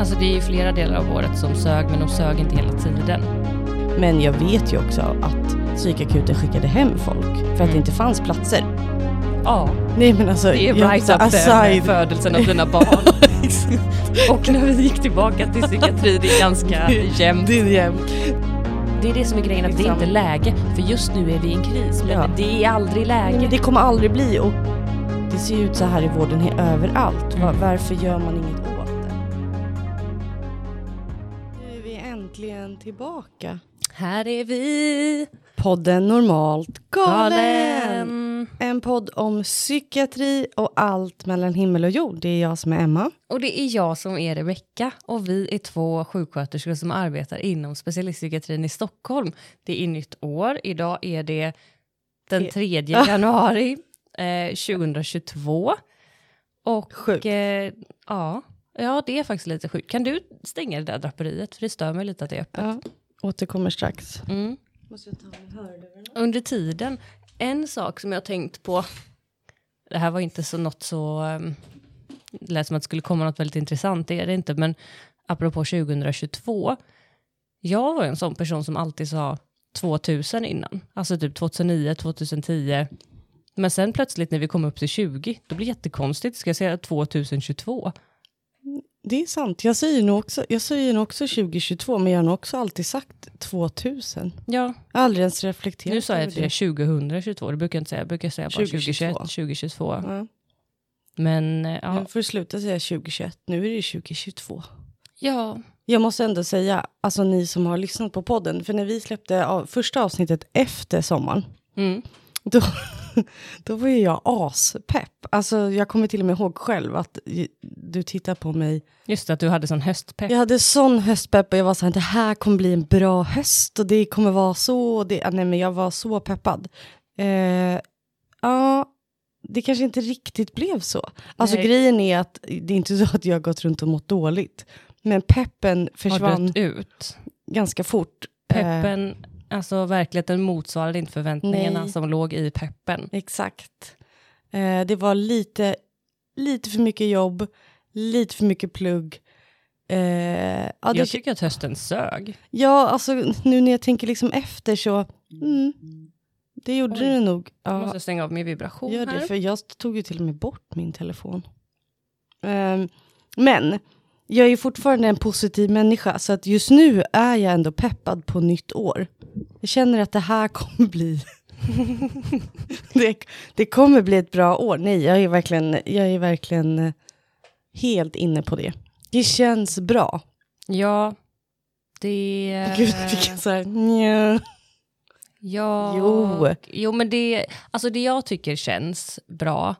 Alltså det är ju flera delar av året som sög, men de sög inte hela tiden. Men jag vet ju också att psykakuten skickade hem folk för att Mm. det inte fanns platser. Ja, Nej men alltså, det är jag- right så up there med födelsen av dina barn. Och när vi gick tillbaka till psykiatri, det är ganska jämnt. Det är jämnt. Det är det som är grejen, att det är Liksom. inte läge. För just nu är vi i en kris, men Ja. det är aldrig Nej, läge. men det kommer aldrig bli och det ser ut så här i vården överallt. Va- Mm. Varför gör man inget tillbaka. Här är vi, Podden Normalt galen. En podd om psykiatri och allt mellan himmel och jord. Det är jag som är Emma. Och det är jag som är Rebecka och vi är två sjuksköterskor som arbetar inom specialistpsykiatrin i Stockholm. Det är nytt år, idag är det den E- 3 januari eh, 2022. Och Sjukt. eh, ja, ja, det är faktiskt lite sjukt. Kan du stänga det där draperiet? För det stör mig lite att det är öppet. Ja, återkommer strax. Mm. Under tiden, en sak som jag har tänkt på, det här var inte så något så, um, det lät som att det skulle komma något väldigt intressant, det är det inte, men apropå 2022, jag var en sån person som alltid sa 2000 innan, alltså typ 2009, 2010, men sen plötsligt när vi kom upp till 20, då blir det jättekonstigt, ska jag säga 2022? Det är sant. Jag säger, nog också, jag säger nog också 2022, men jag har nog också alltid sagt 2000. Ja, Jag har aldrig ens reflekterat nu sa jag det är 2022, det brukar jag inte säga, jag brukar säga bara 2022. 2021, 2022. Ja. Men eh, ja, Nu får du sluta säga 2021, nu är det 2022. ja, Jag måste ändå säga, alltså ni som har lyssnat på podden, för när vi släppte av, första avsnittet efter sommaren, Mm. då, då var ju jag aspepp. Alltså jag kommer till och med ihåg själv att du tittar på mig. Just det, att du hade sån höstpepp. Jag hade sån höstpepp och jag var så här, det här kommer bli en bra höst och det kommer vara så. Det, nej men jag var så peppad. Eh, ja, det kanske inte riktigt blev så. Alltså Nej. grejen är att det är inte så att jag har gått runt och mått dåligt. Men peppen Har försvann dött ut. ganska fort. Eh, Peppen, alltså verkligheten motsvarade inte förväntningarna Nej. som låg i peppen. Exakt. Eh, det var lite, lite för mycket jobb, lite för mycket plugg. Eh, ja, Jag tycker att hösten sög. ja, alltså nu när jag tänker liksom efter så, mm, det gjorde Oj. det nog. Jag Ja, måste stänga av min vibration gör det, här. för jag tog ju till och med bort min telefon. Ehm, men jag är fortfarande en positiv människa, så att just nu är jag ändå peppad på nytt år. Jag känner att det här kommer bli det, det kommer bli ett bra år. Nej, jag är verkligen, jag är verkligen eh, helt inne på det. Det känns bra. Ja, det... Gud, vilken så här, nja. Ja, Jo. jo, men det, alltså det jag tycker känns bra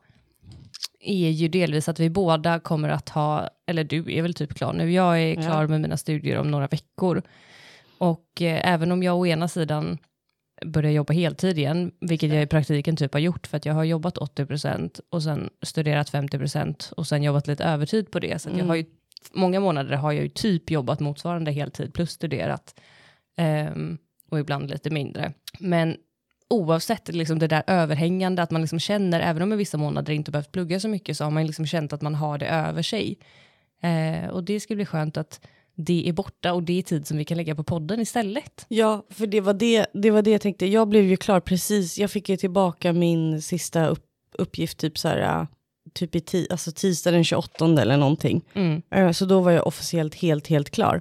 är ju delvis att vi båda kommer att ha, eller du är väl typ klar nu, jag är Ja. klar med mina studier om några veckor. Och eh, även om jag å ena sidan börjar jobba heltid igen, vilket jag i praktiken typ har gjort, för att jag har jobbat 80% och sen studerat 50% och sen jobbat lite övertid på det. Så jag Mm. har ju, många månader har jag ju typ jobbat motsvarande heltid plus studerat. Ehm, och ibland lite mindre. Men oavsett liksom det där överhängande, att man liksom känner, även om i vissa månader inte behövt plugga så mycket, så har man liksom känt att man har det över sig. Eh, och det ska bli skönt att det är borta och det är tid som vi kan lägga på podden istället. Ja, för det var det, det var det jag tänkte. Jag blev ju klar precis. Jag fick ju tillbaka min sista upp, uppgift typ så här, äh, typ i ti, alltså tisdag den 28 eller någonting. Mm. Eh, Så då var jag officiellt helt, helt klar.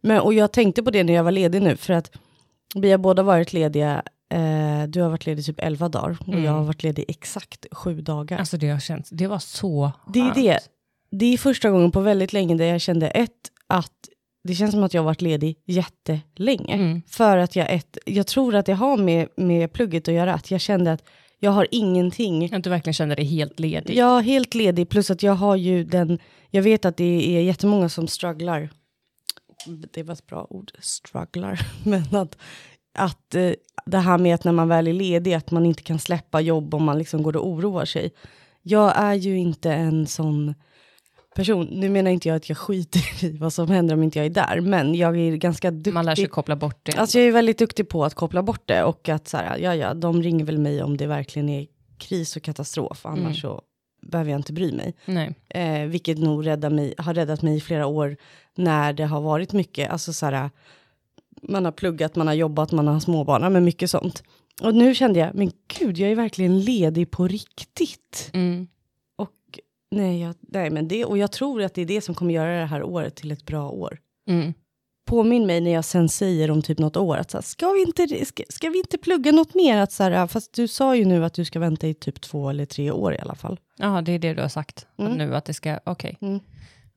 Men, och jag tänkte på det när jag var ledig nu, för att vi har båda varit lediga. Eh, du har varit ledig typ 11 dagar och Mm. jag har varit ledig exakt sju dagar. Alltså det har känts, det var så Det är skönt. det. Det är första gången på väldigt länge där jag kände ett, att det känns som att jag har varit ledig jättelänge. Mm. För att jag, ett, jag tror att det har med, med plugget att göra, att jag kände att jag har ingenting. Att du verkligen känner dig helt ledig. Är helt ledig, plus att jag har ju den, jag vet att det är jättemånga som strugglar. Det var ett bra ord, strugglar. Men att, att eh, det här med att när man väl är ledig, att man inte kan släppa jobb om man liksom går och oroar sig. Jag är ju inte en sån person. Nu menar inte jag att jag skiter i vad som händer om inte jag är där, men jag är ganska duktig. Man lär sig koppla bort det. Alltså jag är väldigt duktig på att koppla bort det och att så här, ja ja, de ringer väl mig om det verkligen är kris och katastrof, annars så behöver jag inte bry mig. Nej. Eh, vilket nog räddar mig, har räddat mig i flera år när det har varit mycket, alltså så här, man har pluggat, man har jobbat, man har småbarn, men mycket sånt. Och nu kände jag, men gud, jag är verkligen ledig på riktigt. Mm. Och nej, jag, nej men det, och jag tror att det är det som kommer göra det här året till ett bra år. Mm. Påminn mig när jag sen säger om typ något år att så här, ska, vi inte, ska, ska vi inte plugga något mer? Att så här, fast du sa ju nu att du ska vänta i typ två eller tre år i alla fall. Ja, det är det du har sagt Mm. nu, att det ska, okej. Mm.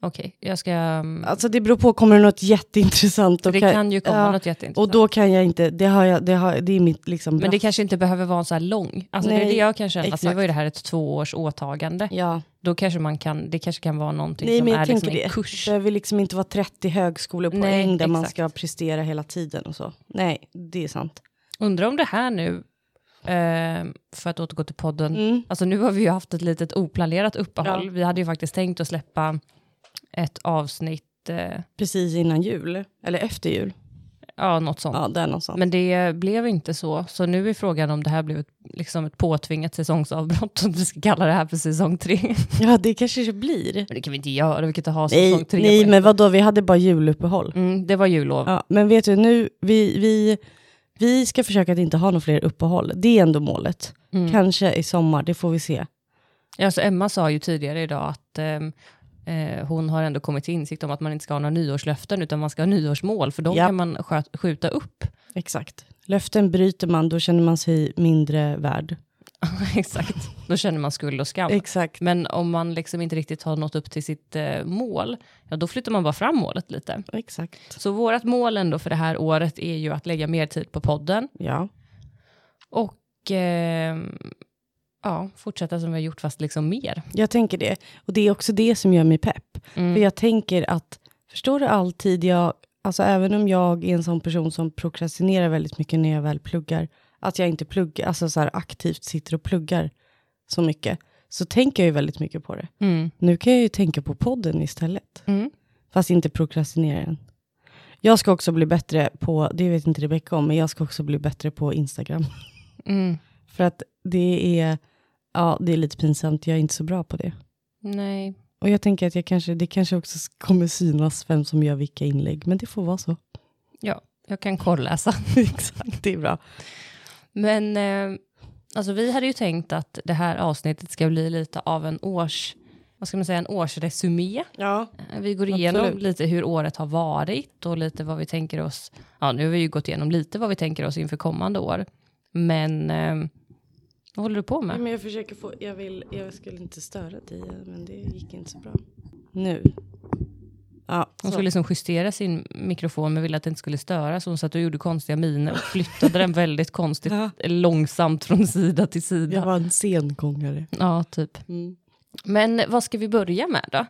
Okej, jag ska... mm, Alltså det beror på, kommer det något jätteintressant? det kan ju komma ja, något jätteintressant. Och då kan jag inte, det, har jag, det, har, det är mitt liksom... Men det kanske inte behöver vara så här lång. Alltså det är Nej, det jag kan känna, nu exakt. var ju det här ett tvåårs åtagande. Ja, Då kanske man kan, det kanske kan vara någonting nej som är liksom en det. kurs. Det behöver liksom inte vara 30 högskolepoäng Nej, där man exakt. ska prestera hela tiden och så. Nej, det är sant. Undrar om det här nu, eh, för att återgå till podden, Mm. alltså nu har vi ju haft ett litet oplanerat uppehåll. Ja. Vi hade ju faktiskt tänkt att släppa ett avsnitt, eh, Precis innan jul, eller efter jul. ja något sånt. Ja, där någonstans. Men det blev inte så, så nu är frågan om det här blev ett, liksom ett påtvingat säsongsavbrott, om vi ska kalla det här för säsong tre. Ja, det kanske det blir. Men det kan vi inte göra, vi kan inte ha säsong Nej, tre. nej men vadå, vi hade bara juluppehåll. Mm, det var jullov. Ja, men vet du, nu, vi, vi, vi ska försöka att inte ha några fler uppehåll. Det är ändå målet. Mm. Kanske i sommar, det får vi se. Ja, så Emma sa ju tidigare idag att ehm, eh, hon har ändå kommit till insikt om att man inte ska ha några nyårslöften, utan man ska ha nyårsmål, för de Ja. kan man sköt, skjuta upp. Exakt. Löften bryter man, då känner man sig mindre värd. Exakt, då känner man skuld och skam. Exakt. Men om man liksom inte riktigt har nått upp till sitt eh, mål, ja då flyttar man bara fram målet lite. Exakt. Så vårt mål ändå för det här året är ju att lägga mer tid på podden Ja. och ehm, ja, fortsätta som vi har gjort fast liksom mer. Jag tänker det. Och det är också det som gör mig pepp. Mm. För jag tänker att, förstår du alltid, jag, alltså även om jag är en sån person som prokrastinerar väldigt mycket när jag väl pluggar, att jag inte pluggar, alltså så här aktivt sitter och pluggar så mycket, så tänker jag ju väldigt mycket på det. Mm. Nu kan jag ju tänka på podden istället, Mm. fast inte prokrastinera den. Jag ska också bli bättre på, det vet inte Rebecca om, men jag ska också bli bättre på Instagram. Mm. För att det är, ja det är lite pinsamt, jag är inte så bra på det. Nej, Och jag tänker att jag kanske, det kanske också kommer synas vem som gör vilka inlägg, men det får vara så. ja, jag kan kolläsa. Exakt, det är bra. Men eh, alltså vi hade ju tänkt att det här avsnittet ska bli lite av en års, vad ska man säga, en årsresumé. Ja. Eh, Vi går igenom Absolut. lite hur året har varit och lite vad vi tänker oss. Ja, nu har vi ju gått igenom lite vad vi tänker oss inför kommande år. Men eh, vad håller du på med? Men jag försöker få, jag vill, jag skulle inte störa dig, men det gick inte så bra. Nu. Ja, Hon skulle liksom justera sin mikrofon men ville att den inte skulle störa så hon satt och gjorde konstiga miner och flyttade den väldigt konstigt långsamt från sida till sida. jag var en sengångare. Ja, typ. Mm. Men vad ska vi börja med då?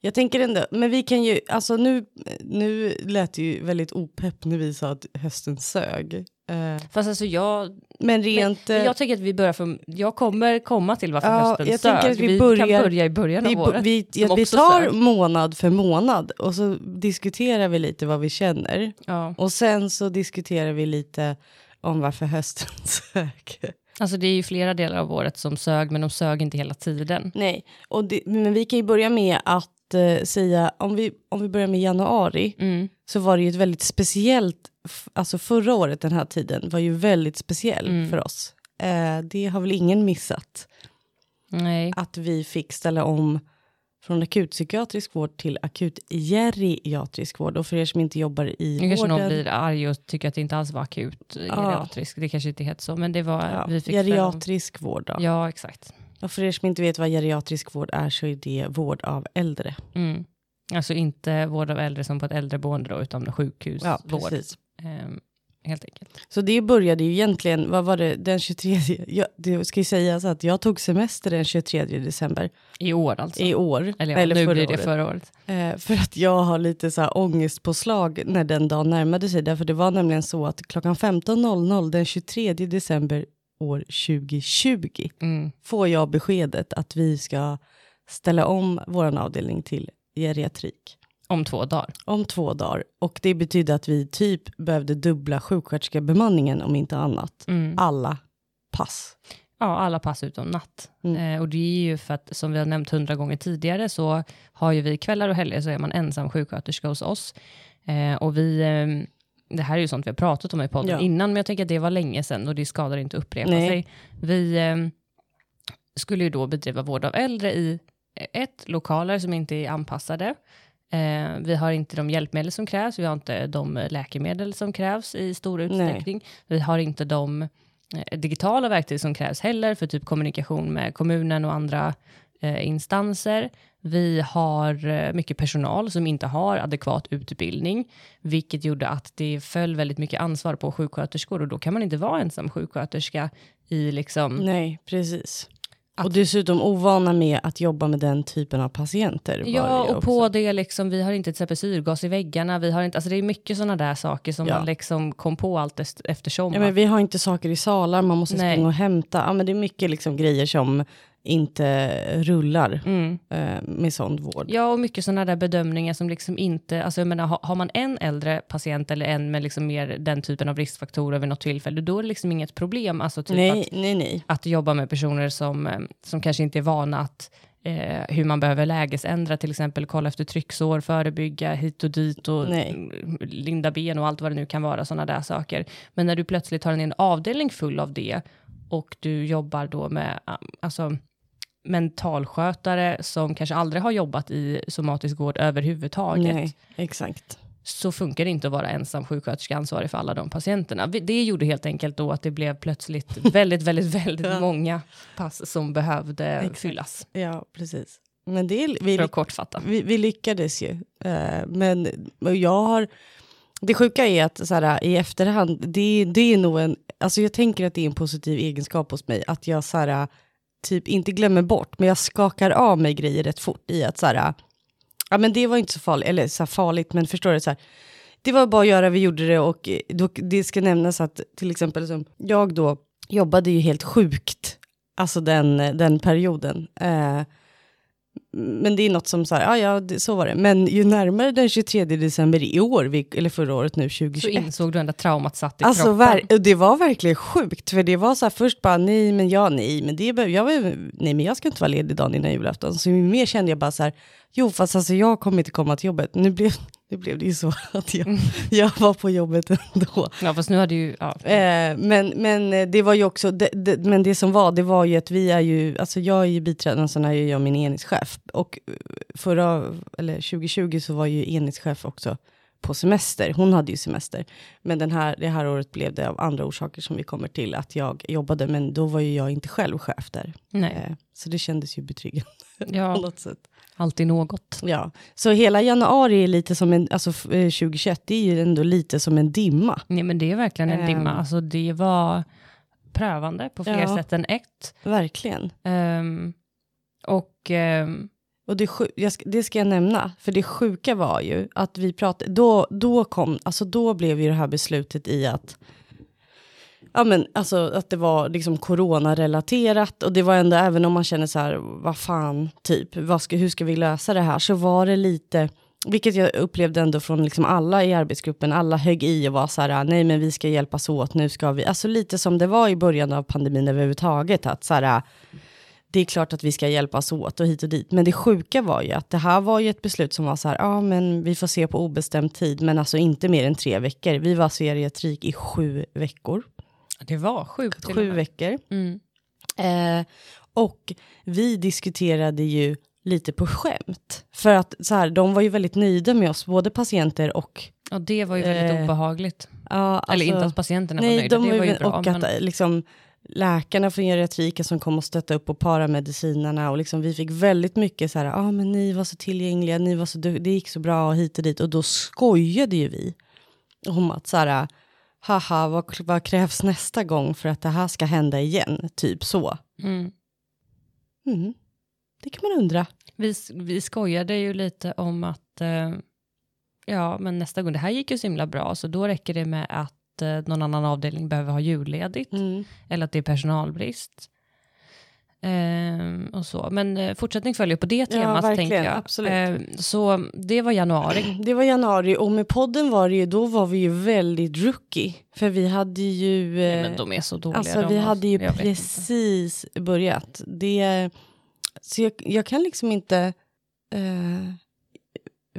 Jag tänker ändå, men vi kan ju, alltså nu, nu lät det ju väldigt opepp när vi sa att hösten sög. Eh, Fast alltså jag, men rent... eh, jag tänker att vi börjar från, jag kommer komma till varför Ja, hösten jag sög. att vi vi börjar- kan börja i början vi, av året. vi, ja, vi tar sög. månad för månad och så diskuterar vi lite vad vi känner. Ja. Och sen så diskuterar vi lite om varför hösten sög. Alltså det är ju flera delar av året som sög, men de sög inte hela tiden. Nej, och det, men vi kan ju börja med att eh, säga, om vi, om vi börjar med januari, Mm. så var det ju ett väldigt speciellt, alltså förra året den här tiden var ju väldigt speciell Mm. för oss. Eh, det har väl ingen missat, Nej. att vi fick ställa om från akutpsykiatrisk vård till akut geriatrisk vård. Och för er som inte jobbar i Nu kanske någon vården, blir arg och tycker att det inte alls var akut geriatrisk. Det kanske inte heter så, men det var... ja, vi fick geriatrisk vård då. Ja, exakt. Och för er som inte vet vad geriatrisk vård är så är det vård av äldre. Mm. Alltså inte vård av äldre som på ett äldreboende då, utan sjukhusvård. Ja, precis. Ehm, helt enkelt. Så det började ju egentligen, vad var det, den 23, jag, det ska ju sägas att jag tog semester den 23 december I år alltså. i år. Eller, ja, nu förra blir det året. förra året. Eh, för att jag har lite så här ångestpåslag när den dagen närmade sig. Därför det var nämligen så att klockan 15.00 den 23 december år 2020 Mm. får jag beskedet att vi ska ställa om vår avdelning till geriatrik Om två dagar. om två dagar. Och det betydde att vi typ behövde dubbla sjuksköterskebemanningen om inte annat. Mm. Alla pass. ja, alla pass utom natt. Mm. Eh, och det är ju för att, som vi har nämnt hundra gånger tidigare, så har ju vi kvällar och helger så är man ensam sjuksköterska hos oss. Eh, och vi, eh, det här är ju sånt vi har pratat om i podden Ja. innan, men jag tänker att det var länge sedan och det skadar inte att upprepa Nej. sig. Vi eh, skulle ju då bedriva vård av äldre i ett, lokaler som inte är anpassade. Eh, vi har inte de hjälpmedel som krävs, vi har inte de läkemedel som krävs i stor utsträckning. Vi har inte de eh, digitala verktyg som krävs heller för typ kommunikation med kommunen och andra eh, instanser. Vi har eh, mycket personal som inte har adekvat utbildning, vilket gjorde att det föll väldigt mycket ansvar på sjuksköterskor och då kan man inte vara ensam sjuksköterska i liksom... Nej, precis. Att- Och dessutom ovana med att jobba med den typen av patienter. Ja, och också. på det liksom, vi har inte till exempel syrgas i väggarna, vi har inte, alltså det är mycket sådana där saker som Ja. man liksom kom på allt eftersom. Ja, men vi har inte saker i salar, man måste Nej. springa och hämta. Ja, men det är mycket liksom grejer som inte rullar mm. eh, med sån vård. Ja, och mycket sådana där bedömningar som liksom inte, alltså jag menar, har, har man en äldre patient eller en med liksom mer den typen av riskfaktorer vid något tillfälle, då är det liksom inget problem. Alltså typ nej, att, nej, nej. att jobba med personer som, eh, som kanske inte är vana att eh, hur man behöver lägesändra, till exempel kolla efter trycksår, förebygga hit och dit och Nej. linda ben och allt vad det nu kan vara, sådana där saker. Men när du plötsligt har en, avdelning full av det och du jobbar då med, alltså mentalskötare som kanske aldrig har jobbat i somatisk vård överhuvudtaget, nej. Exakt. så funkar det inte att vara ensam sjuksköterska ansvarig för alla de patienterna. Det gjorde helt enkelt då att det blev plötsligt väldigt, väldigt, väldigt Ja. många pass som behövde Exakt. fyllas. Ja, precis. Men det är, vi, För att kortfatta. vi, vi lyckades ju. Eh, men jag har... Det sjuka är att så här, i efterhand, det, det är nog en... Alltså jag tänker att det är en positiv egenskap hos mig, att jag så här, typ inte glömmer bort, men jag skakar av mig grejer rätt fort i att så här, ja men det var inte så farligt, eller så här farligt, men förstår du, så här, det var bara att göra, vi gjorde det och eh, då, det ska nämnas att till exempel som jag då jobbade ju helt sjukt, alltså den, eh, den perioden. Eh, men det är något som så här, ja ja, det, så var det. Men ju närmare den 23 december i år, vi, eller förra året nu, Så 2021. insåg du ändå traumat satt i Alltså kroppen. ver- det var verkligen sjukt, för det var så här först bara nej men jag, nej men det jag, nej men jag ska inte vara ledig dagen innan julafton. Så mer kände jag bara så här, jo fast alltså jag kommer inte komma till jobbet. Nu blev, nu blev det ju så att jag, jag var på jobbet ändå. Ja, fast nu hade ju... Ja. Eh, men, men eh, det var ju också, det, det, men det som var, det var ju att vi är ju, alltså jag är ju biträdande, sen är ju jag min enhetschef. Och eh, förra, eller 2020 så var ju enhetschef också på semester. Hon hade ju semester. Men den här, det här året blev det av andra orsaker som vi kommer till att jag jobbade, men då var ju jag inte själv chef där. Nej, Eh, så det kändes ju betryggande på ja, något sätt. Alltid något. Ja, så hela januari är lite som en, alltså f- eh, 2021, det är ju ändå lite som en dimma. Nej, men det är verkligen en dimma. Ehm. Alltså det var prövande på fler Ja. sätt än ett. Verkligen. Ehm, och ehm, Och det, jag ska, det ska jag nämna, för det sjuka var ju att vi pratade, då, då kom, alltså då blev ju det här beslutet i att, ja men alltså att det var liksom coronarelaterat och det var ändå, även om man känner så här, vad fan, typ, vad ska, hur ska vi lösa det här, så var det lite, vilket jag upplevde ändå från liksom alla i arbetsgruppen, alla högg i och var så här, nej men vi ska hjälpas åt, nu ska vi, alltså lite som det var i början av pandemin överhuvudtaget, att så här, det är klart att vi ska hjälpas åt och hit och dit. Men det sjuka var ju att det här var ju ett beslut som var så här, ja men vi får se på obestämd tid, men alltså inte mer än tre veckor. Vi var serietrik i sju veckor det var sjukt. Sju veckor. Mm. Eh, och vi diskuterade ju lite på skämt. För att så här, de var ju väldigt nöjda med oss, både patienter och... Och det var ju väldigt Eh, obehagligt. Ja, Eller inte alltså- att patienterna var Nej, nöjda, de det var var ju bra. och men, att liksom, läkarna från geriatriken som kom och stötta upp och paramedicinerna och liksom, vi fick väldigt mycket så här, ja ah, men ni var så tillgängliga, ni var så det gick så bra och hit och dit och då skojade ju vi om att så här, haha vad, vad krävs nästa gång för att det här ska hända igen, typ så. mm. Mm. Det kan man undra. vi, vi skojade ju lite om att eh, ja, men nästa gång, det här gick ju så himla bra, så då räcker det med att eh, någon annan avdelning behöver ha julledigt, Mm. eller att det är personalbrist. Ehm, och så. Men eh, fortsättning följer på det temat, verkligen, tänker jag. absolut. Ehm, så det var januari. Det var januari och med podden var det ju, då var vi ju väldigt rookie. För vi hade ju... Nej, eh, men de är så dåliga. Alltså de vi hade ju jag precis börjat. Det, så jag, jag kan liksom inte eh,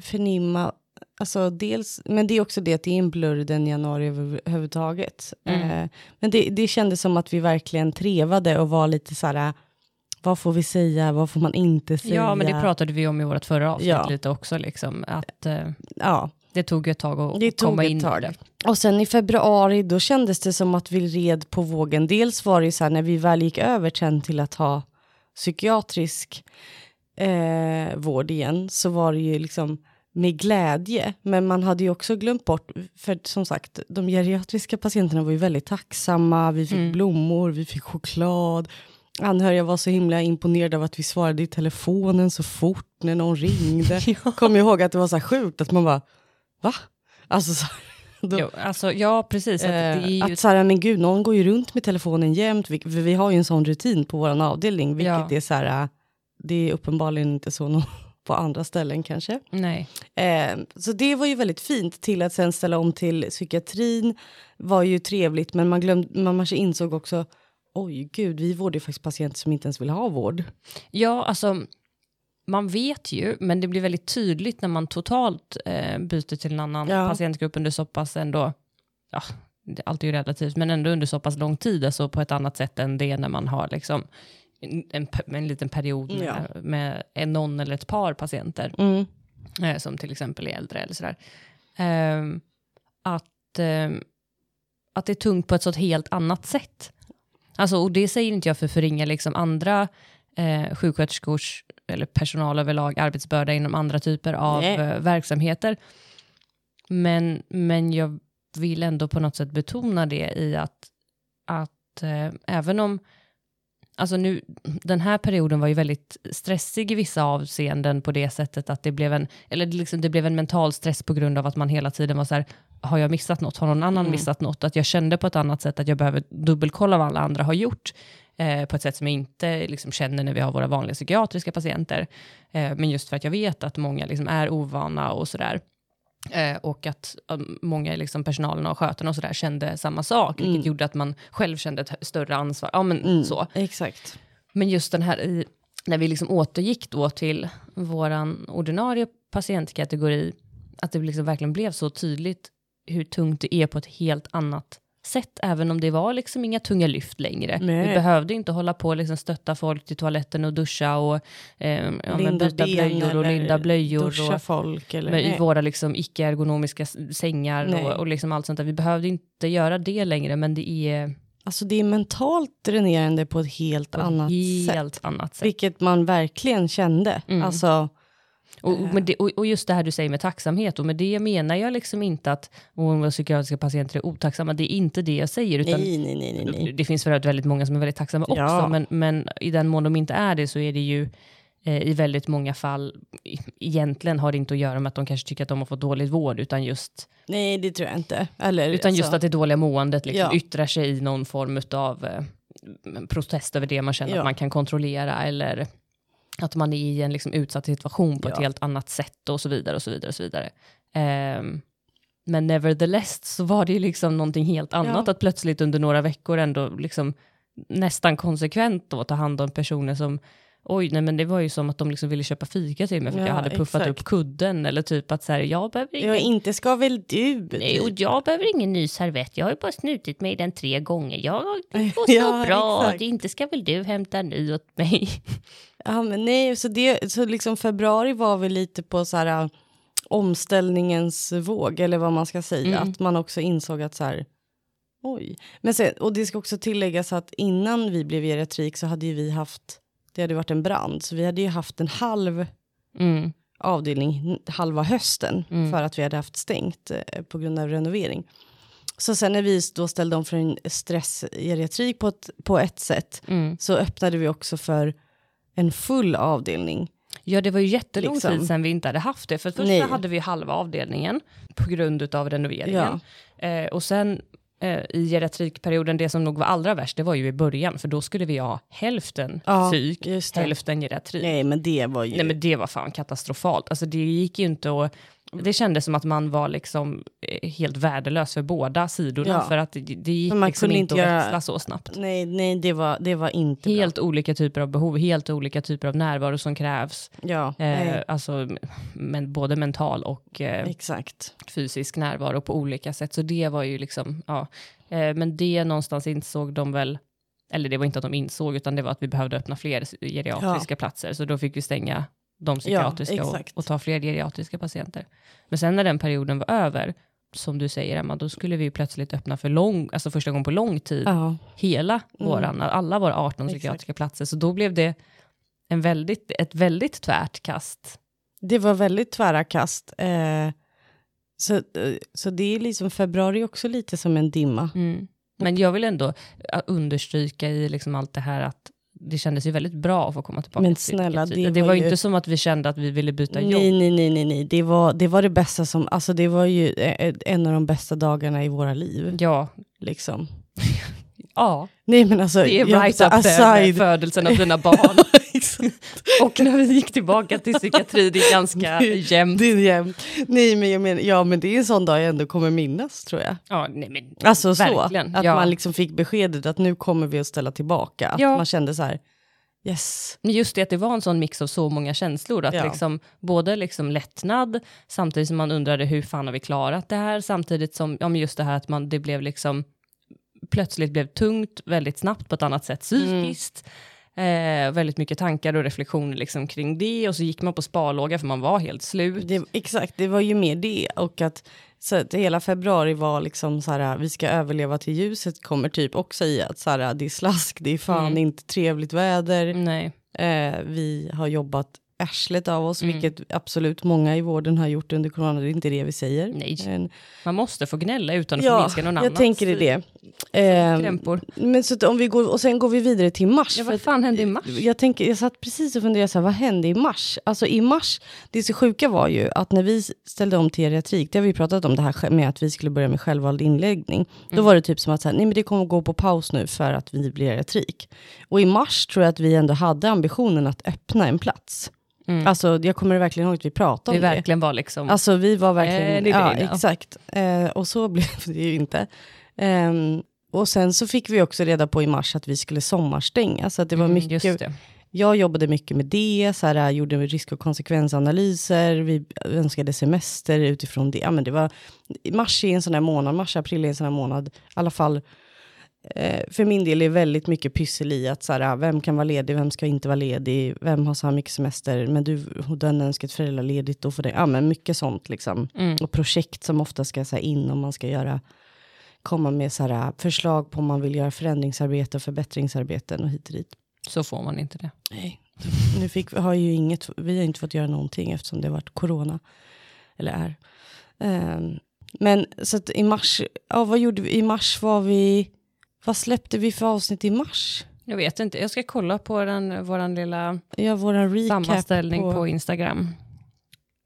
förnimma, alltså dels, men det är också det att det är en blurr den januari över- överhuvudtaget. Mm. Eh, men det, det kändes som att vi verkligen trevade och var lite så här, vad får vi säga, vad får man inte säga? Ja, men det pratade vi om i vårt förra avsnitt Ja. lite också. Liksom, att eh, Ja, det tog ett tag att Det komma in tag. i det. Och sen i februari då kändes det som att vi red på vågen. Dels var det ju så här när vi väl gick över sen till att ha psykiatrisk eh, vård igen så var det ju liksom med glädje. Men man hade ju också glömt bort, för som sagt, de geriatriska patienterna var ju väldigt tacksamma. Vi fick Mm. blommor, vi fick choklad. Anhöriga var så himla imponerade av att vi svarade i telefonen så fort när någon ringde. Kom jag ihåg att det var så här sjukt att man bara, va? Alltså så, då, Jo, alltså, ja, precis. Att det är Eh, ju, att så här, men gud, någon går ju runt med telefonen jämt. Vi, vi har ju en sån rutin på vår avdelning, vilket Ja. är så här, äh, det är uppenbarligen inte så nå- på andra ställen kanske. nej. Eh, så det var ju väldigt fint till att sen ställa om till psykiatrin var ju trevligt, men man, glömde, man insåg också, oj gud, vi vårdar ju faktiskt patienter som inte ens vill ha vård. Ja, alltså man vet ju, men det blir väldigt tydligt när man totalt eh, byter till en annan Ja. patientgrupp under så pass ändå, ja, det är ju relativt, men ändå under så pass lång tid, alltså på ett annat sätt än det när man har liksom en, en, en liten period med, Ja. med en, någon eller ett par patienter, Mm. eh, som till exempel är äldre eller sådär. Ehm, att, ehm, att det är tungt på ett så helt annat sätt. Alltså, och det säger inte jag för att förringa liksom andra eh, sjuksköterskors eller personal överlag arbetsbörda inom andra typer av eh, verksamheter. Men, men jag vill ändå på något sätt betona det i att, att eh, även om Alltså nu, den här perioden var ju väldigt stressig i vissa avseenden på det sättet att det blev en, eller det liksom, det blev en mental stress på grund av att man hela tiden var så här, har jag missat något? Har någon annan Mm. missat något? Att jag kände på ett annat sätt att jag behöver dubbelkolla vad alla andra har gjort eh, på ett sätt som jag inte liksom, känner när vi har våra vanliga psykiatriska patienter. Eh, men just för att jag vet att många liksom, är ovana och sådär. Eh, och att um, många liksom, personalen och skötarna och sådär kände samma sak, vilket Mm. gjorde att man själv kände ett större ansvar. Ja, men Mm. så. Exakt. Men just den här i, när vi liksom återgick då till våran ordinarie patientkategori, att det liksom verkligen blev så tydligt hur tungt det är på ett helt annat sätt, även om det var liksom inga tunga lyft längre. Nej. Vi behövde inte hålla på och liksom stötta folk till toaletten och duscha och eh, ja, byta blöjor och linda blöjor. Duscha Och, folk eller med, I våra liksom icke-ergonomiska sängar och, och liksom allt sånt där. Vi behövde inte göra det längre, men det är Alltså det är mentalt dränerande på ett helt på annat ett sätt. helt annat sätt. Vilket man verkligen kände. Mm. Alltså, Och, och, med det, och, och just det här du säger med tacksamhet, och med det menar jag liksom inte att våra psykiatriska patienter är otacksamma, det är inte det jag säger, utan nej, nej, nej, nej, det finns för väldigt många som är väldigt tacksamma också, Ja. men, men i den mån de inte är det så är det ju eh, i väldigt många fall, egentligen har det inte att göra med att de kanske tycker att de har fått dålig vård, utan just, Nej, det tror jag inte. Eller, utan just alltså, att det dåliga måendet liksom Ja. yttrar sig i någon form av eh, protest över det man känner Ja. att man kan kontrollera, eller att man är i en liksom utsatt situation på ett Ja. helt annat sätt och så vidare och så vidare och så vidare. Ehm, men nevertheless så var det ju liksom någonting helt annat Ja. att plötsligt under några veckor ändå liksom nästan konsekvent då ta hand om personer som Oj, nej men det var ju som att de liksom ville köpa fika till mig för att Ja, jag hade puffat exakt. upp kudden eller typ att så här, jag behöver ingen, Ja, inte ska väl du? nej, och jag behöver ingen ny servett, jag har ju bara snutit mig den tre gånger, jag, det går så Ja, bra, exakt. det inte ska väl du hämta en ny åt mig. Ja, men nej, så, det, så liksom februari var väl lite på så här äh, omställningens våg, eller vad man ska säga. Mm. Att man också insåg att så här, oj. Men sen, och det ska också tilläggas att innan vi blev geriatrik så hade ju vi haft, det hade varit en brand, så vi hade ju haft en halv Mm. avdelning halva hösten Mm. för att vi hade haft stängt eh, på grund av renovering. Så sen när vi då ställde om för en stressgeriatrik på ett, på ett sätt Mm. så öppnade vi också för en full avdelning. Ja, det var ju jättelång Liksom. tid sedan vi inte hade haft det. För först Nej. hade vi halva avdelningen på grund av renoveringen. Eh, och sen eh, i geriatrikperioden, det som nog var allra värst, det var ju i början, för då skulle vi ha hälften Ja, psyk, hälften geriatrik. Nej, men det var ju... Nej men det var fan katastrofalt. Alltså det gick ju inte att... Det kändes som att man var liksom eh, helt värdelös för båda sidorna, Ja. för att det, det gick man liksom inte att göra- växla så snabbt. Nej, nej det, var, det var inte Helt olika typer av behov, helt olika typer av närvaro som krävs. bra. Ja, Eh, alltså men, både mental och eh, exakt. fysisk närvaro på olika sätt. Så det var ju liksom, ja. Eh, men det någonstans insåg de väl, eller det var inte att de insåg, utan det var att vi behövde öppna fler geriatriska platser. Så då fick vi stänga de psykiatriska och, exakt. och ta fler geriatriska patienter. Men sen när den perioden var över, som du säger Emma, då skulle vi ju plötsligt öppna för lång, alltså första gången på lång tid, Ja, hela våran, alla våra 18 Exakt. psykiatriska platser. Så då blev det en väldigt, ett väldigt tvärt kast. det var väldigt tvära kast. Eh, så, eh, så det är liksom februari också lite som en dimma. Mm. Men jag vill ändå äh, understryka i liksom allt det här att det kändes ju väldigt bra att få komma tillbaka Men till snälla, psykiatri. det det var ju- inte som att vi kände att vi ville byta Nej, jobb. nej, nej, nej, nej. Det var, det var det bästa som, alltså det var ju eh, en av de bästa dagarna i våra liv. Ja, Liksom. ja, Nej men alltså, det är right up there med födelsen av dina barn. Och när vi gick tillbaka till psykiatri, det är ganska jämnt. Det är jämnt. Nej men jag menar, ja men det är en sån dag jag ändå kommer minnas tror jag. Ja, nej, men, Alltså verkligen. så, att ja. man liksom fick beskedet att nu kommer vi att ställa tillbaka. Att Ja. man kände så här, yes. Men just det att det var en sån mix av så många känslor. Att Ja. liksom, både liksom lättnad, samtidigt som man undrade hur fan har vi klarat det här, samtidigt som ja, just det här att man, det blev liksom plötsligt blev tungt väldigt snabbt på ett annat sätt psykiskt. Eh, väldigt mycket tankar och reflektioner liksom kring det och så gick man på sparlåga för man var helt slut. Det, exakt, det var ju mer det. Och att, så att hela februari var liksom så här, vi ska överleva till ljuset kommer typ också i att så här, det är slask, det är fan Mm. inte trevligt väder. Nej. Eh, vi har jobbat arslet av oss, Mm. vilket absolut många i vården har gjort under corona, det är inte det vi säger. Nej. Men, Man måste få gnälla utan att ja, förminska någon annan. jag tänker det. det. Eh, Krämpor. men så om vi går, och sen går vi vidare till mars. Ja, vad fan hände i mars? Jag, tänker, jag satt precis och funderade, så här, vad hände i mars? Alltså i mars, det så sjuka var ju att när vi ställde om till geriatrik, det har vi pratat om det här med att vi skulle börja med självvald inläggning. Då var det typ som att så här, nej men det kommer gå på paus nu för att vi blir geriatrik. Och i mars tror jag att vi ändå hade ambitionen att öppna en plats. Alltså jag kommer verkligen ihåg att vi pratade Vi om det. verkligen var liksom... Alltså vi var verkligen, Eh, det är ja det, exakt. Eh, och så blev det ju inte. Ehm, och sen så fick vi också reda på i mars att vi skulle sommarstänga. Så att det var Mm, mycket, just det. jag jobbade mycket med det, så här, gjorde risk och konsekvensanalyser, vi önskade semester utifrån det. Ja, men det var, mars är en sån här månad, mars, april är en sån här månad, i alla fall eh, för min del är väldigt mycket pyssel i att så här, vem kan vara ledig, vem ska inte vara ledig, vem har så här mycket semester, men du, den önskat föräldraledigt, då får det, ja men mycket sånt liksom. Mm. Och projekt som ofta ska så här, in om man ska göra, komma med så här, förslag på om man vill göra förändringsarbete och förbättringsarbeten och hit och dit. Så får man inte det. Nej. Nu fick, har ju inget, vi har inte fått göra någonting eftersom det har varit corona. Eller är. Ehm, men så att i mars, ja vad gjorde vi? I mars var vi, vad släppte vi för avsnitt i mars? Jag vet inte, jag ska kolla på den, våran lilla Ja, våran sammanställning på... på, Instagram.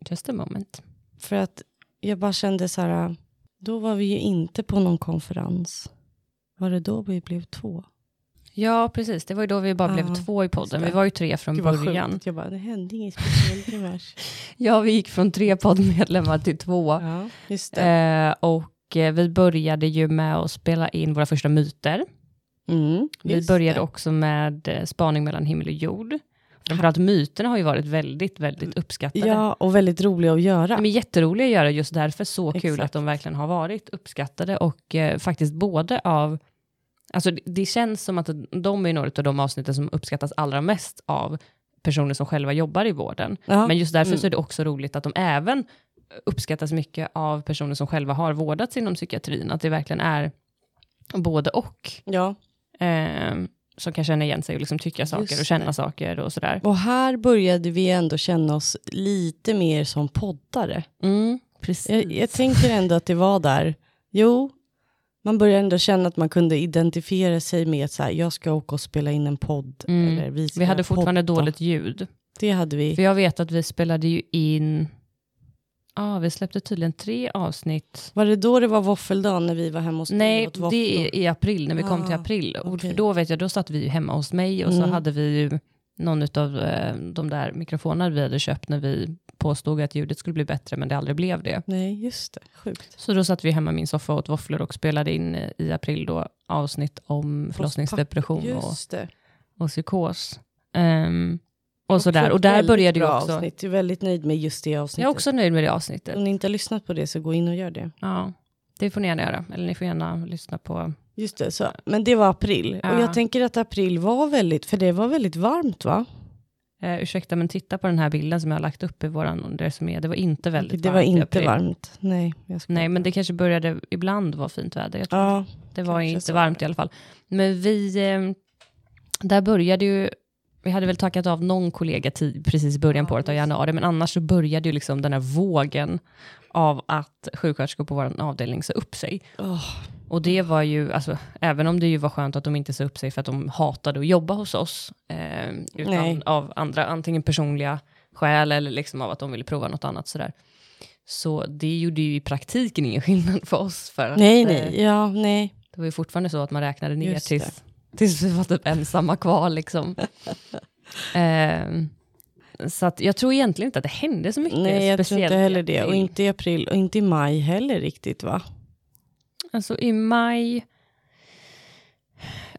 Just a moment. För att jag bara kände så här, då var vi ju inte på någon konferens. Var det då vi blev två? Ja, precis. Det var ju då vi bara Ja, blev två i podden. det. Vi var ju tre från vad början. sjukt. Jag bara, det hände inget speciellt i mars. Ja, vi gick från tre poddmedlemmar till två. Ja, just det. Eh, och vi började ju med att spela in våra första myter. Mm, Vi började det. också med eh, spaning mellan himmel och jord. Framförallt myterna har ju varit väldigt, väldigt uppskattade. Ja, och väldigt roliga att göra. De är jätteroliga att göra just därför. Så kul Exakt. att de verkligen har varit uppskattade och eh, faktiskt både av Alltså det, det känns som att de är några av de avsnitten som uppskattas allra mest av personer som själva jobbar i vården. Ja. Men just därför Mm. så är det också roligt att de även uppskattas mycket av personer som själva har vårdats inom psykiatrin. Att det verkligen är både och. Ja, Eh, som kan känna igen sig och liksom tycka saker och känna det. saker och sådär. och här började vi ändå känna oss lite mer som poddare. Mm, precis. Jag, jag tänker ändå att det var där. Jo, man började ändå känna att man kunde identifiera sig med att så här, jag ska åka och spela in en podd. Mm. Eller vi, vi hade fortfarande podda. dåligt ljud. Det hade vi. För jag vet att vi spelade ju in Ja, vi släppte tydligen tre avsnitt. Var det då det var våffeldagen när vi var hemma hos dig Nej, och åt våfflor? det är i april, när vi kom till Ah, april. Och okej. för då vet jag, då satt vi ju hemma hos mig och så Mm. hade vi ju någon av eh, de där mikrofonerna vi hade köpt när vi påstod att ljudet skulle bli bättre, men det aldrig blev det. Nej, just det. Sjukt. Så då satt vi hemma i min soffa och åt våfflor och spelade in eh, i april då avsnitt om förlossningsdepression och, och psykos. Ehm, och sådär. Och där började ju också... Avsnitt. Jag är väldigt nöjd med just det avsnittet. Jag är också nöjd med det avsnittet. Om ni inte har lyssnat på det så gå in och gör det. Ja, det får ni gärna göra. Eller ni får gärna lyssna på... Just det, så. men det var april. Ja. Och jag tänker att april var väldigt, för det var väldigt varmt va? Eh, ursäkta, men titta på den här bilden som jag har lagt upp i våran resumé. Det var inte väldigt det varmt var i inte varmt. Nej. Nej, men det kanske började ibland vara fint väder. Ja, Det var inte varmt i alla fall. Men vi, eh, där började ju, vi hade väl tackat av någon kollega tid, precis i början på året av januari, men annars så började ju liksom den här vågen av att sjuksköterskor på vår avdelning sa upp sig. Åh. Och det var ju, alltså, även om det ju var skönt att de inte sa upp sig för att de hatade att jobba hos oss, eh, utan Nej. av andra, antingen personliga skäl eller liksom av att de ville prova något annat sådär. Så det gjorde ju i praktiken ingen skillnad för oss. För att, nej, eh, nej, ja, nej. det var ju fortfarande så att man räknade ner Just tills, tills vi var typ ensamma kvar. Liksom. Ehm, så att jag tror egentligen inte att det hände så mycket Nej, jag tror speciellt. inte heller det. Och inte i april och inte i maj heller riktigt va? Alltså i maj,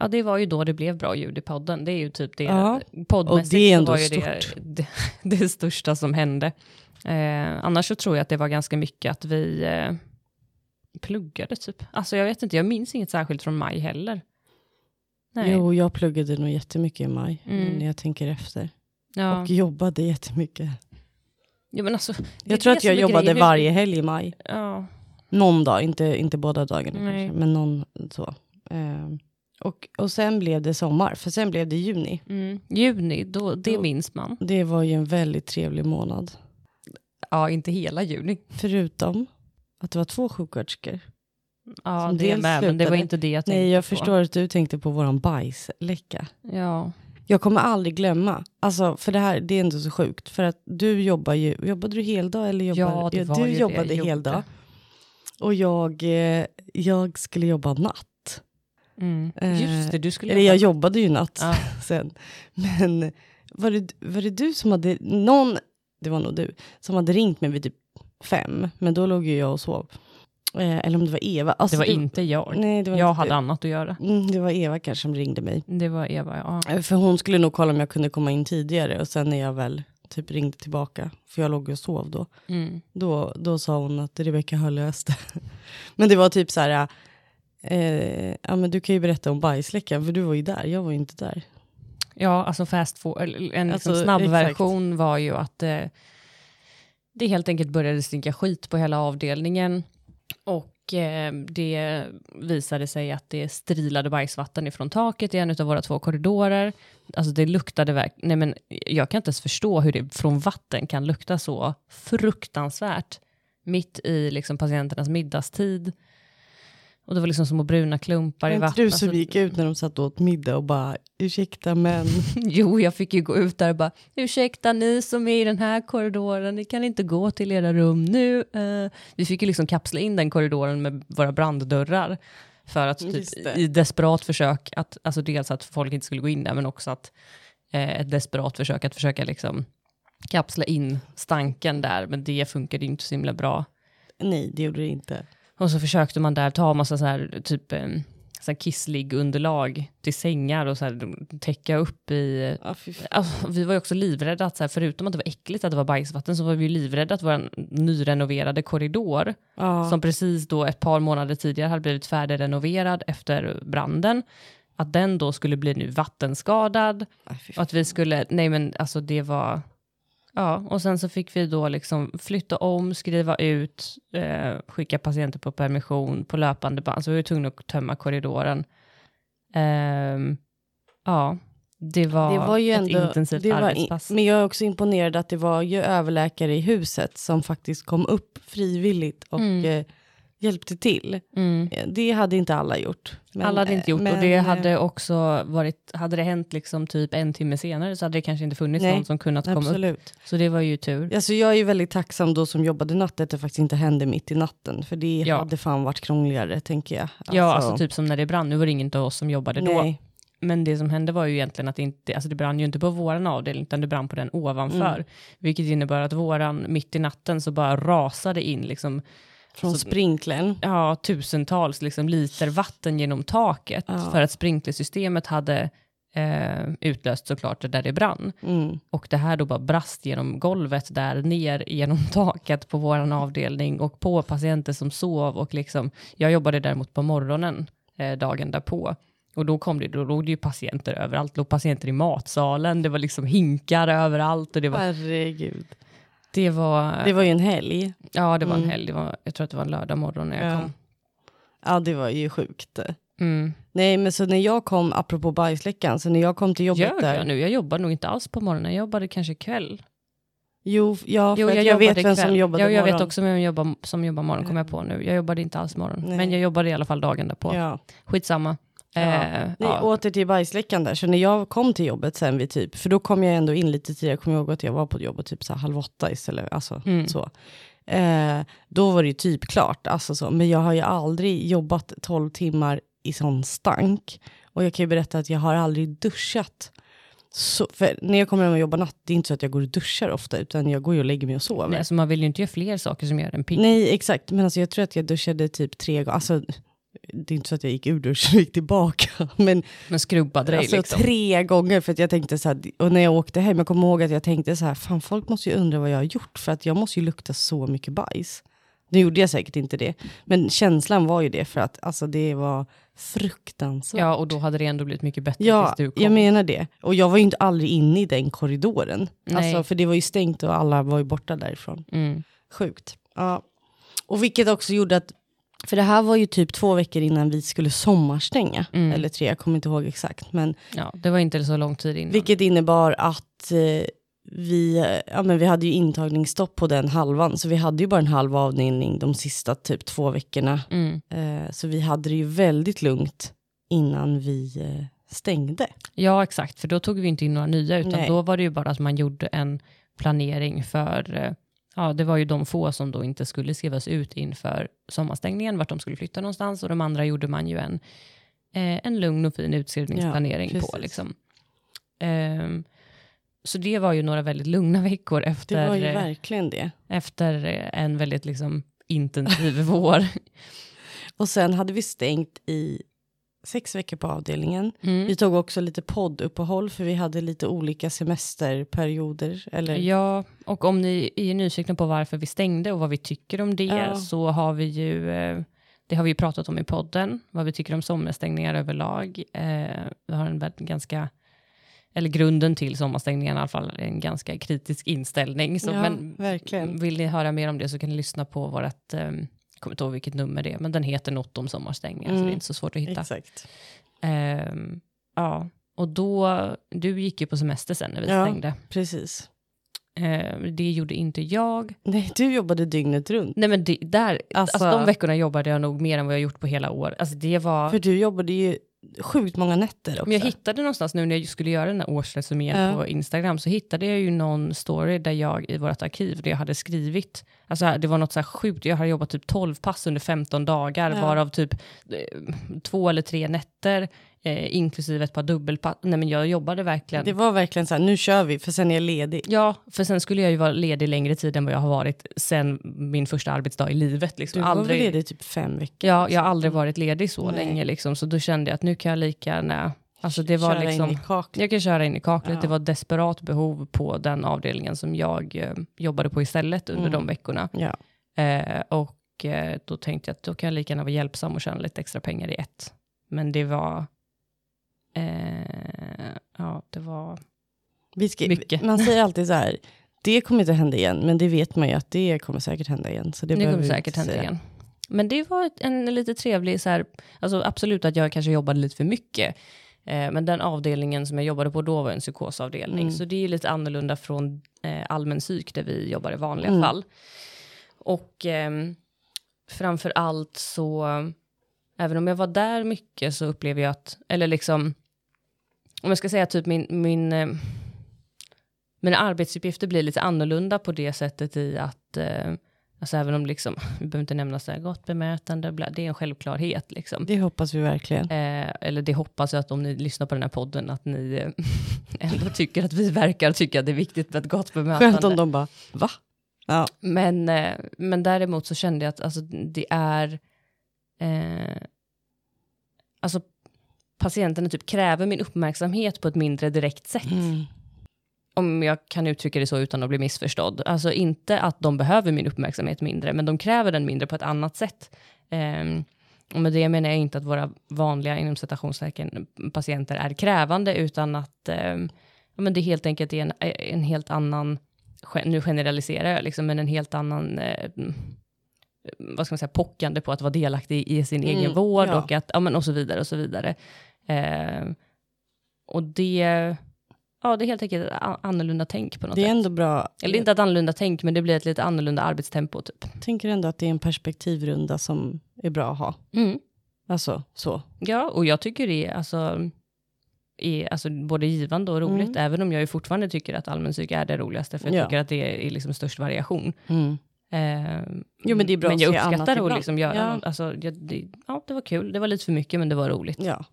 ja det var ju då det blev bra ljud i podden. Det är ju typ det, Ja, poddmässigt och det är så ändå var ju det, det, det största som hände. Eh, annars så tror jag att det var ganska mycket att vi eh, pluggade typ. Alltså jag vet inte, jag minns inget särskilt från maj heller. Nej. Jo, jag pluggade nog jättemycket i maj, Mm. när jag tänker efter. ja. Och jobbade jättemycket. ja, men alltså, Jag tror att jag jobbade grejen. Vi- varje helg i maj. Ja. Någon dag, inte, inte båda dagarna Nej. kanske, men någon så. Ehm, och, och sen blev det sommar, för sen blev det juni. Mm. Juni, då, det Då- minns man. Det var ju en väldigt trevlig månad. Ja, inte hela juni. Förutom att det var två sjuksköterskor. Ja, Som det med, men det var inte det jag tänkte Nej, jag på. förstår att du tänkte på våran bajsläcka. Ja. Jag kommer aldrig glömma, alltså för det här, det är ändå så sjukt, för att du jobbar ju, jobbade du heldag eller Ja, jobbade, det var du ju det jobbade jag gjorde. heldag. Och jag, eh, jag skulle jobba natt. Mm. Eh, Just det, du skulle Eller jag jobbade ju natt Ja. sen. Men var det, var det du som hade, någon, det var nog du, som hade ringt mig vid typ fem, men då låg ju jag och sov. Eh, eller om det var Eva. Alltså, Det var inte jag. Nej, det var jag inte hade annat att göra. Mm, det var Eva kanske som ringde mig. Det var Eva, ja. Eh, För hon skulle nog kolla om jag kunde komma in tidigare och sen när jag väl typ ringde tillbaka, för jag låg och sov då, Mm. då, då sa hon att Rebecka har löst det. men det var typ så här, eh, ja men du kan ju berätta om bajsläckan, för du var ju där, jag var ju inte där. Ja, alltså fast for, en liksom Alltså, snabb exakt. version var ju att eh, det helt enkelt började stinka skit på hela avdelningen. Och eh, det visade sig att det strilade bajsvatten ifrån taket i en av våra två korridorer. Alltså det luktade verkligen, nej men jag kan inte ens förstå hur det från vatten kan lukta så fruktansvärt. Mitt i liksom patienternas middagstid. Och det var liksom små bruna klumpar i Var inte du som Alltså, gick ut när de satt och åt middag och bara, ursäkta men, Jo, jag fick ju gå ut där och bara, ursäkta ni som är i den här korridoren, ni kan inte gå till era rum nu. Eh, vi fick ju liksom kapsla in den korridoren med våra branddörrar. För att typ, i desperat försök, att, alltså dels att folk inte skulle gå in där, men också att eh, ett desperat försök att försöka liksom kapsla in stanken där, men det funkade ju inte så himla bra. nej det gjorde det inte. Och så försökte man där ta massa så här, typ eh, så här kisslig underlag till sängar och så här, täcka upp i fan. Alltså, vi var ju också livrädda att så här, förutom att det var äckligt att det var bajsvatten så var vi ju livrädda att vår nyrenoverade korridor, Ja. som precis då ett par månader tidigare hade blivit färdigrenoverad efter branden, att den då skulle bli nu vattenskadad fy och att vi skulle, nej men alltså det var, ja, och sen så fick vi då liksom flytta om, skriva ut, eh, skicka patienter på permission på löpande band, så vi var tvungna att tömma korridoren. Ehm, ja, det var, det var ju ett ändå, intensivt det arbetspass. men jag är också imponerad att det var ju överläkare i huset som faktiskt kom upp frivilligt och Mm. eh, hjälpte till. Mm. Eh, Det hade inte alla gjort. Men, Alla hade inte gjort men, och det eh, hade också varit, hade det hänt liksom typ en timme senare så hade det kanske inte funnits Nej, någon som kunnat komma upp. Så det var ju tur. Alltså jag är ju väldigt tacksam då som jobbade natt att det faktiskt inte hände mitt i natten. För det Ja. hade fan varit krångligare tänker jag. Ja, alltså typ som när det brann, nu var det ingen av oss som jobbade då. Nej. Men det som hände var ju egentligen att det inte, alltså det brann ju inte på våran avdelning, utan det brann på den ovanför. Mm. Vilket innebär att våran, mitt i natten, så bara rasade in liksom, Från sprinklern. ja, tusentals liksom, liter vatten genom taket. Ja. För att sprinklersystemet hade eh, utlöst såklart det där det brann. Mm. Och det här då bara brast genom golvet där ner genom taket på våran avdelning och på patienter som sov och liksom, jag jobbade däremot på morgonen eh, dagen därpå. Och då kom det, då låg det ju patienter överallt, det låg patienter i matsalen, det var liksom hinkar överallt och det var, Herregud. Det var, Det var ju en helg. ja det var en Mm. helg, det var, jag tror att det var en lördag morgon när jag Ja. kom. Ja, det var ju sjukt. Mm. Nej, men så när jag kom, apropå bajsläckan, så när jag kom till jobbet Gör där. jag nu? Jag jobbar nog inte alls på morgonen, jag jobbade kanske kväll. Jo, ja, Jo, jag, jobbade vet vem som jobbade ja, jag morgon. vet också vem jobbar, som jobbar morgon, kommer jag på nu. Jag jobbade inte alls morgon, Nej. men jag jobbade i alla fall dagen därpå. Ja. Skitsamma. Ja. Eh, Nej, ja. åter till bajsläckan där. Så när jag kom till jobbet sen vid typ, för då kom jag ändå in lite tidigare, jag kommer ihåg att jag var på jobbet typ så här halv åtta istället, alltså Mm. så. Eh, då var det ju typ klart, alltså så. Men jag har ju aldrig jobbat 12 timmar i sån stank. Och jag kan ju berätta att jag har aldrig duschat. Så, för när jag kommer hem och jobbar natt, det är inte så att jag går och duschar ofta, utan jag går ju och lägger mig och sover. Nej, alltså man vill ju inte göra fler saker som gör en pigg. Nej, exakt. Men alltså, jag tror att jag duschade typ tre gånger. Alltså, det är inte så att jag gick ur duschen och gick tillbaka. Men Men skrubbade dig alltså, liksom. tre gånger för att jag tänkte så här, och när jag åkte hem, jag kommer ihåg att jag tänkte så här, fan folk måste ju undra vad jag har gjort för att jag måste ju lukta så mycket bajs. Nu gjorde jag säkert inte det, men känslan var ju det för att alltså, det var fruktansvärt. Ja, och då hade det ändå blivit mycket bättre Ja, tills du kom. jag menar det. Och jag var ju inte aldrig inne i den korridoren. Nej. Alltså, för det var ju stängt och alla var ju borta därifrån. Mm. Sjukt. Ja. Och vilket också gjorde att, för det här var ju typ två veckor innan vi skulle sommarstänga. Mm. Eller tre, jag kommer inte ihåg exakt. Men Ja, det var inte så lång tid innan. vilket innebar att eh, vi, ja, men vi hade ju intagningsstopp på den halvan. Så vi hade ju bara en halv avdelning de sista typ två veckorna. Mm. Eh, så vi hade det ju väldigt lugnt innan vi eh, stängde. Ja, exakt, för då tog vi inte in några nya, utan Nej. då var det ju bara att man gjorde en planering för, eh, ja, det var ju de få som då inte skulle skrivas ut inför sommarstängningen, vart de skulle flytta någonstans, och de andra gjorde man ju en, eh, en lugn och fin utskrivningsplanering Ja, på. Liksom. Ehm, så det var ju några väldigt lugna veckor Det efter, var ju eh, verkligen det. efter eh, en väldigt liksom, intensiv vår. Och sen hade vi stängt i sex veckor på avdelningen. Mm. Vi tog också lite podduppehåll för vi hade lite olika semesterperioder. Eller, Ja, och om ni är nyfikna på varför vi stängde och vad vi tycker om det Ja. så har vi ju, eh, det har vi ju pratat om i podden, vad vi tycker om sommarstängningar överlag. Eh, vi har en ganska, eller grunden till sommarstängningen i alla fall, en ganska kritisk inställning. Så, Ja, men verkligen. vill ni höra mer om det så kan ni lyssna på vårt, eh, jag kommer inte ihåg vilket nummer det är, men den heter något om sommarstängningar, så Mm. det är inte så svårt att hitta. Exakt. Ehm, ja, och då, du gick ju på semester sen när vi Ja. stängde. Precis. Eh, det gjorde inte jag. Nej, du jobbade dygnet runt. Nej men det, där, alltså, Alltså- de veckorna jobbade jag nog mer än vad jag gjort på hela år. Alltså det var, För du jobbade ju sjukt många nätter också. men jag hittade någonstans nu när jag skulle göra den här årsresumén Ja. på Instagram så hittade jag ju någon story där jag i vårt arkiv, där jag hade skrivit, alltså det var något så här sjukt, jag hade jobbat typ 12 pass under 15 dagar, Ja. varav typ eh, två eller tre nätter, eh, inklusive ett par dubbelpass. Nej men jag jobbade verkligen. Det var verkligen så här, nu kör vi, för sen är jag ledig. Ja, för sen skulle jag ju vara ledig längre tid än vad jag har varit sen min första arbetsdag i livet. Liksom. Du var aldrig, väl ledig typ fem veckor? Ja, jag har aldrig varit ledig så Nej. länge, liksom, så då kände jag att nu kan jag lika gärna... Alltså det var Köra liksom, in i kaklet. jag kan köra in i kaklet, Ja. det var desperat behov på den avdelningen som jag eh, jobbade på istället under Mm. de veckorna. Ja. Eh, och eh, då tänkte jag att då kan jag lika gärna vara hjälpsam och tjäna lite extra pengar i ett. Men det var... Eh, ja, det var... Vi ska, Mycket. Man säger alltid så här, det kommer inte hända igen, men det vet man ju att det kommer säkert hända igen. Så det, Det, kommer säkert hända igen. Men det var en lite trevlig, så här, alltså absolut att jag kanske jobbade lite för mycket. Eh, men den avdelningen som jag jobbade på då var en psykosavdelning. Mm. Så det är ju lite annorlunda från eh, allmän psyk där vi jobbar i vanliga Mm. fall. Och ehm, framför allt så, även om jag var där mycket så upplever jag att, eller liksom, om jag ska säga typ min, min eh, mina arbetsuppgifter blir lite annorlunda på det sättet i att, eh, alltså även om liksom, vi behöver inte nämna så här gott bemötande, bla, det är en självklarhet liksom. Det hoppas vi verkligen. Eh, eller det hoppas jag att om ni lyssnar på den här podden, att ni eh, ändå tycker att vi verkar tycka att det är viktigt med ett gott bemötande. Skönt om de bara, va? Ja. Men, eh, men däremot så kände jag att alltså, det är... Eh, alltså patienterna typ kräver min uppmärksamhet på ett mindre direkt sätt. Mm. Om jag kan uttrycka det så utan att bli missförstådd. Alltså inte att de behöver min uppmärksamhet mindre, men de kräver den mindre på ett annat sätt. Eh, och med det menar jag inte att våra vanliga inom citationstecken patienter är krävande, utan att eh, ja, men det helt enkelt är en, en helt annan nu generaliserar jag, liksom, men en helt annan, eh, vad ska man säga, pockande på att vara delaktig i sin Mm, egen vård ja. och, att, ja, men och så vidare och så vidare. Eh, och det, ja, det är helt enkelt ett annorlunda tänk på något Det är sätt. ändå bra. Eller inte ett annorlunda tänk, men det blir ett lite annorlunda arbetstempo typ. Jag tänker ändå att det är en perspektivrunda som är bra att ha. Mm. Alltså så. Ja, och jag tycker det är, alltså, är alltså, både givande och roligt, Mm. även om jag ju fortfarande tycker att allmänpsyk är det roligaste, för jag Ja. tycker att det är liksom störst variation. Mm. Eh, Jo, men det är bra men jag uppskattar att liksom göra Ja. något. Alltså, jag, det, ja, det var kul. Det var lite för mycket, men det var roligt. Ja.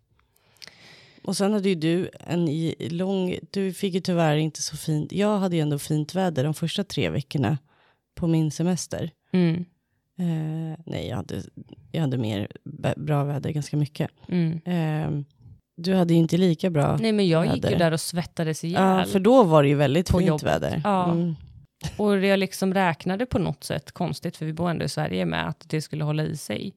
Och sen hade ju du en i- lång, du fick ju tyvärr inte så fint, jag hade ju ändå fint väder de första tre veckorna på min semester. Mm, Eh, nej, jag hade, jag hade mer bra väder ganska mycket. mm. Eh, du hade ju inte lika bra. Nej, men jag gick ju väder. där och svettades ihjäl. Ja, för då var det ju väldigt På fint jobbet. väder. Ja. Mm. Och jag liksom räknade på något sätt, konstigt, för vi bor ändå i Sverige, med att det skulle hålla i sig.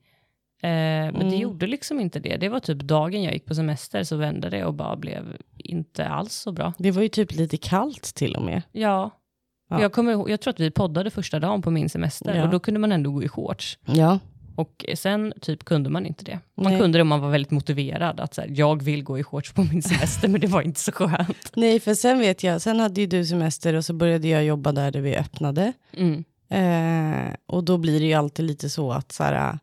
Eh, men det Mm. gjorde liksom inte det. Det var typ dagen jag gick på semester så vände det och bara blev inte alls så bra. Det var ju typ lite kallt till och med. Ja, Ja. Jag, kommer, ihåg- jag tror att vi poddade första dagen på min semester Ja. och då kunde man ändå gå i shorts. Ja. Och sen typ kunde man inte det. Man Nej. kunde det om man var väldigt motiverad. Att så här, jag vill gå i shorts på min semester, men det var inte så skönt. Nej, för sen vet jag, sen hade ju du semester och så började jag jobba där, där vi öppnade. Mm. Eh, och då blir det ju alltid lite så att så här,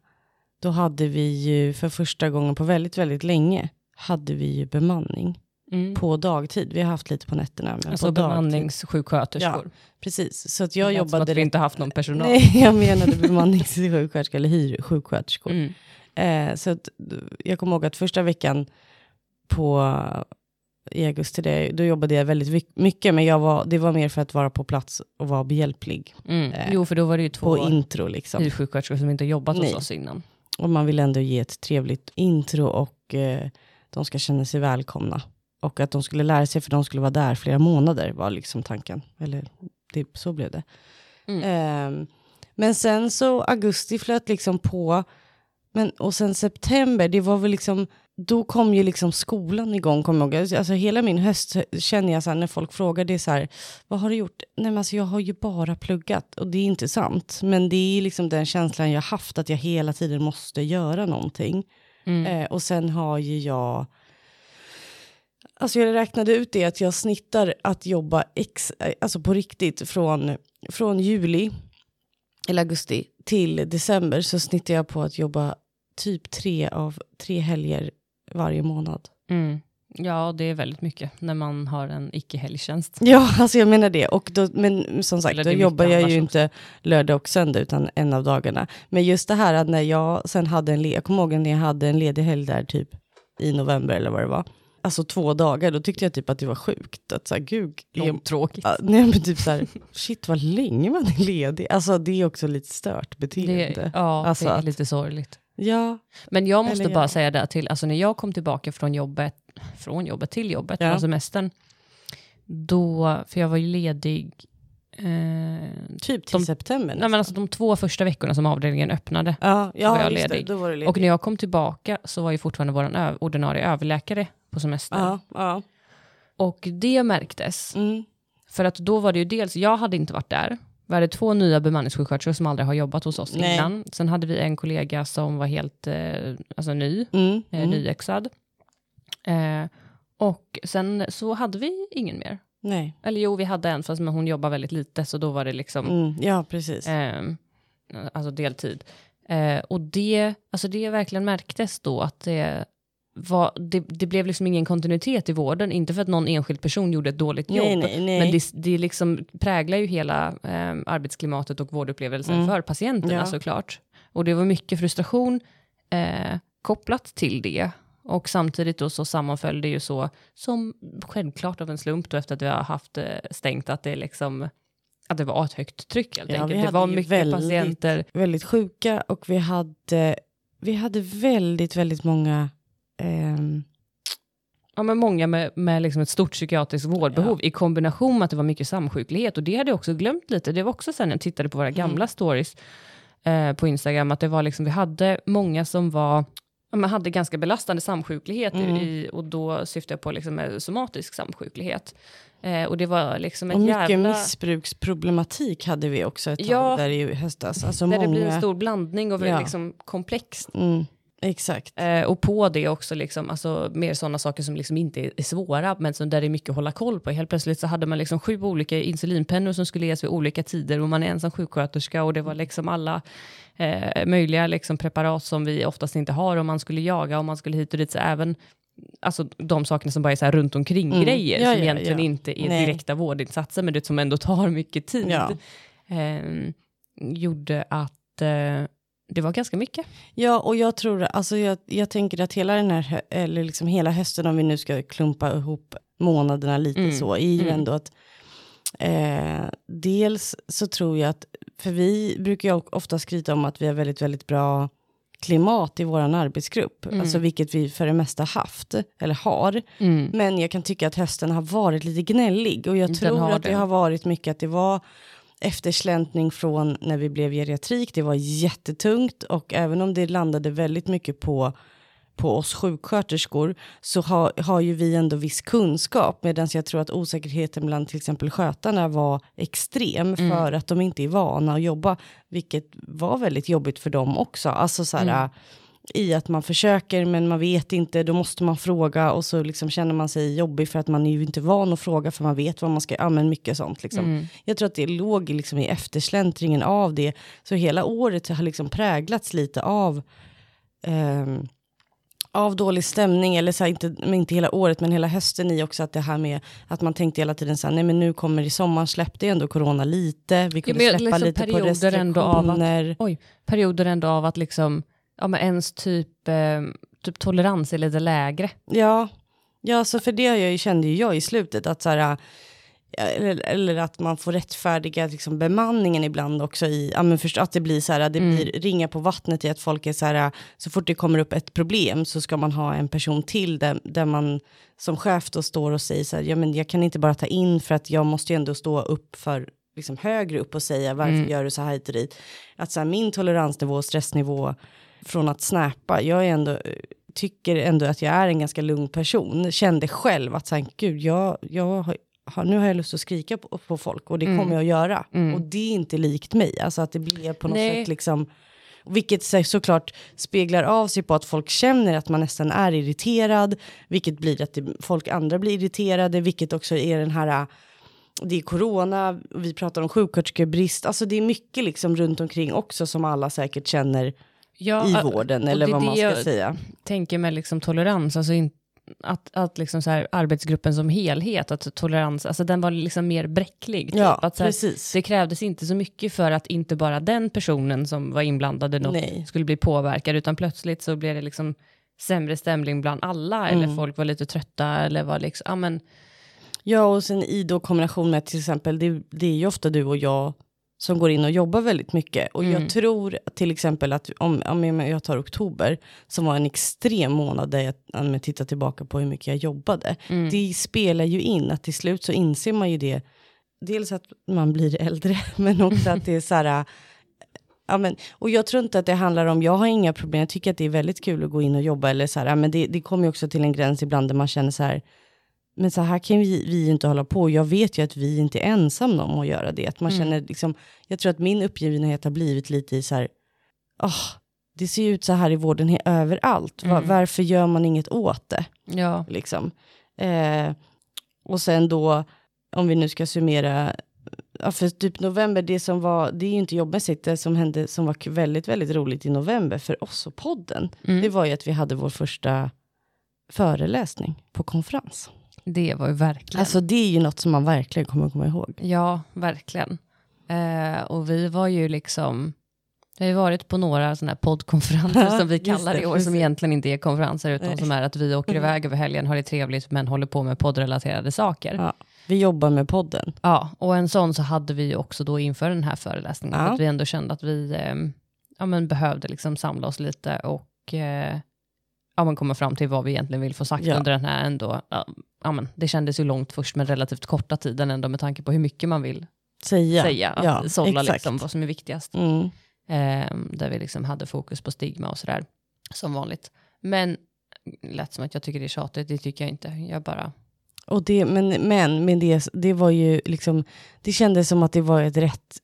då hade vi ju för första gången på väldigt, väldigt länge hade vi ju bemanning Mm. på dagtid. Vi har haft lite på nätterna, men Alltså på bemanningssjuksköterskor. Precis, så att Det jag som jobbade... att vi inte haft någon personal. Nej, jag menade bemanningssjuksköterska eller hyrsjuksköterskor. Mm. Eh, så att, jag kommer ihåg att första veckan på i augusti, det, då jobbade jag väldigt mycket, men jag var, det var mer för att vara på plats och vara behjälplig Mm. Eh, Jo, för då var det ju två på intro liksom. hyrsjuksköterskor som inte jobbat Nej. hos oss innan. Och man vill ändå ge ett trevligt intro och eh, de ska känna sig välkomna. Och att de skulle lära sig, för de skulle vara där flera månader, var liksom tanken. Eller det, så blev det. Mm. Ehm, men sen så augusti flöt liksom på. Men, och sen september, det var väl liksom, då kom ju liksom skolan igång, kommer jag ihåg. Alltså hela min höst känner jag så här, när folk frågar, det är så här, vad har du gjort? Nej men alltså jag har ju bara pluggat och det är inte sant. Men det är liksom den känslan jag haft, att jag hela tiden måste göra någonting. Mm. Eh, och sen har ju jag, alltså jag räknade ut det att jag snittar att jobba ex, eh, alltså på riktigt från, från juli eller augusti till december så snittar jag på att jobba typ tre av tre helger varje månad. Mm. Ja, det är väldigt mycket när man har en icke-helgtjänst. Ja, alltså jag menar det. Och då, men som sagt, då jobbar jag ju inte lördag och söndag utan en av dagarna. Men just det här att när jag sen hade en, jag kommer ihåg när jag hade en ledig helg där typ i november eller vad det var. Alltså två dagar, då tyckte jag typ att det var sjukt. Att så här, gud, är, Långtråkigt. Ja, nej men typ så här, shit vad länge man är ledig. Alltså det är också lite stört beteende. Det, ja, Alltså det är att- lite sorgligt. Ja, Men jag måste Eller bara ja. säga det till, alltså när jag kom tillbaka från jobbet, från jobbet till jobbet, Ja. från semestern, då, för jag var ju ledig, eh, typ till De- september. nej nästan. men alltså de två första veckorna som avdelningen öppnade, ja, ja, var jag ledig. Det, var ledig. och när jag kom tillbaka så var ju fortfarande vår ö- ordinarie överläkare på semester. ja, ja. Och det märktes, Mm. för att då var det ju dels, jag hade inte varit där, vi hade två nya bemanningssjuksköterskor som aldrig har jobbat hos oss Nej. innan. Sen hade vi en kollega som var helt eh, alltså ny, Mm. eh, Mm. nyexad. Eh, och sen så hade vi ingen mer. Nej. Eller jo, vi hade en, fast men hon jobbar väldigt lite, så då var det liksom, Mm. Ja, precis. eh, alltså deltid. Eh, och det, alltså det verkligen märktes då att det, var, det, det blev liksom ingen kontinuitet i vården, inte för att någon enskild person gjorde ett dåligt jobb, Nej, nej, nej. men det, det liksom präglar ju hela eh, arbetsklimatet och vårdupplevelsen Mm. för patienterna Ja. såklart. Och det var mycket frustration eh, kopplat till det. Och samtidigt då så sammanföll det ju så, som självklart av en slump då efter att vi har haft eh, stängt, att det liksom att det var ett högt tryck helt Ja, enkelt. Det var mycket väldigt- patienter. väldigt sjuka och vi hade, vi hade väldigt, väldigt många ehm, Ja, men många med, med liksom ett stort psykiatriskt vårdbehov i kombination med att det var mycket samsjuklighet. Och det hade jag också glömt lite. Det var också sen när jag tittade på våra gamla stories eh, på Instagram, att det var liksom, vi hade många som var ja, men hade ganska belastande samsjuklighet Mm. i, och då syftar jag på liksom eh, somatisk samsjuklighet. Eh, och det var liksom och mycket jävla... missbruksproblematik hade vi också ett tag Ja. där i höstas. Alltså Där många, det blir en stor blandning och Ja. liksom komplext. mm, exakt. Eh, och på det också liksom, alltså, mer sådana saker som liksom inte är, är svåra, men som där det är mycket att hålla koll på. Helt plötsligt så hade man liksom sju olika insulinpennor som skulle ges vid olika tider och man är ensam sjuksköterska och det var liksom alla eh, möjliga liksom preparat som vi oftast inte har och man skulle jaga och man skulle hit och dit. Så även alltså, de sakerna som bara är så här runt omkring Mm. grejer Ja, som ja, egentligen ja. inte är Nej. direkta vårdinsatser, men det som ändå tar mycket tid. Eh, gjorde att eh, det var ganska mycket. Ja, och jag tror, alltså jag, jag tänker att hela den här, eller liksom hela hösten, om vi nu ska klumpa ihop månaderna lite Mm, så, är ju mm. ändå att eh, dels så tror jag att, för vi brukar ju ofta skryta om att vi har väldigt, väldigt bra klimat i vår arbetsgrupp, Mm. alltså vilket vi för det mesta haft, eller har. Mm. Men jag kan tycka att hösten har varit lite gnällig och jag Den tror att det det. har varit mycket att det var eftersläntning från när vi blev geriatrik. Det var jättetungt och även om det landade väldigt mycket på på oss sjuksköterskor så har, har ju vi ändå viss kunskap medan jag tror att osäkerheten bland till exempel skötarna var extrem för att de inte är vana att jobba, vilket var väldigt jobbigt för dem också. Alltså så här, i att man försöker men man vet inte, då måste man fråga och så liksom känner man sig jobbig för att man är ju inte van att fråga för man vet vad man ska, ja men mycket sånt liksom. Jag tror att det låg liksom i eftersläntringen av det, så hela året har liksom präglats lite av ehm, av dålig stämning, eller så här, inte, men inte hela året, men hela hösten i också att det här med att man tänkte hela tiden så här, nej men nu kommer i sommar släppte ändå corona lite, vi kunde men släppa liksom lite på perioder ändå av att- restriktioner. oj, perioder ändå av att liksom, ja men ens typ, eh, typ tolerans är lite lägre. Ja, ja så för det jag kände ju jag i slutet att så här, eller, eller att man får rättfärdiga liksom, bemanningen ibland också i, ja men först, att det blir så här, det blir ringa på vattnet i att folk är så här, så fort det kommer upp ett problem så ska man ha en person till där, där man som chef då står och säger så här, ja men jag kan inte bara ta in för att jag måste ju ändå stå upp för liksom högre upp och säga varför gör du så här hit och dit. Att så här, min toleransnivå och stressnivå från att snappa, jag är ändå, tycker ändå att jag är en ganska lugn person. Kände själv att så här, gud, jag, jag har, nu har jag lust att skrika på, på folk och det kommer jag att göra. Och det är inte likt mig, alltså att det blir på något Nej. sätt liksom, vilket så- såklart speglar av sig på att folk känner att man nästan är irriterad, vilket blir att det, folk andra blir irriterade, vilket också är den här det är corona, vi pratar om sjuksköterskebrist, alltså det är mycket liksom runt omkring också som alla säkert känner Ja, i vården eller vad man ska säga. tänker med liksom tolerans, alltså in, att, att liksom så här, arbetsgruppen som helhet, att tolerans, alltså den var liksom mer bräcklig. Typ. Ja, att så här, precis. Det krävdes inte så mycket för att inte bara den personen som var inblandad i något Nej. skulle bli påverkad, utan plötsligt så blev det liksom sämre stämning bland alla, Mm. eller folk var lite trötta, eller var liksom, ja men, Ja, och sen i då kombination med till exempel, det, det är ju ofta du och jag som går in och jobbar väldigt mycket. Och Mm. jag tror till exempel att om, om jag- tar oktober, som var en extrem månad där jag, om jag tittar tillbaka på hur mycket jag jobbade. Mm. Det spelar ju in, att till slut så inser man ju det. Dels att man blir äldre, men också att det är så här, Ja, men, och jag tror inte att det handlar om, jag har inga problem, jag tycker att det är väldigt kul att gå in och jobba, eller så här, men det, det kommer ju också till en gräns ibland där man känner så här, men så här kan vi, vi inte hålla på, jag vet ju att vi inte är ensamma om att göra det, att man känner liksom, jag tror att min uppgivenhet har blivit lite i så här, "Åh, det ser ju ut så här i vården överallt, Va, varför gör man inget åt det? ja. liksom. Eh, och sen då, om vi nu ska summera ja, för typ november, det som var, det är ju inte jobbmässigt, det som hände som var väldigt, väldigt roligt i november för oss och podden, Mm. det var ju att vi hade vår första föreläsning på konferens. Det var ju verkligen. Alltså det är ju något som man verkligen kommer komma ihåg. Ja, verkligen. Eh, och vi var ju liksom, vi har ju varit på några sådana här poddkonferenser Ja, som vi kallar det, i år, precis. som egentligen inte är konferenser, utan Nej. som är att vi åker Mm. iväg över helgen, har det trevligt, men håller på med poddrelaterade saker. Ja. Ja. Vi jobbar med podden. och en sån så hade vi också då inför den här föreläsningen, Ja. att vi ändå kände att vi eh, ja, men behövde liksom samla oss lite och eh, ja, men komma fram till vad vi egentligen vill få sagt Ja. under den här ändå, ja, men det kändes ju långt först, men relativt korta tiden ändå med tanke på hur mycket man vill Säga. säga, att Ja, sålla liksom vad som är viktigast. Mm. Eh, där vi liksom hade fokus på stigma och sådär, som vanligt. Men lätt som att jag tycker det är tjatigt, det tycker jag inte. Jag bara, Och det, men men, men det, det var ju liksom, det kändes som att det var ett, rätt,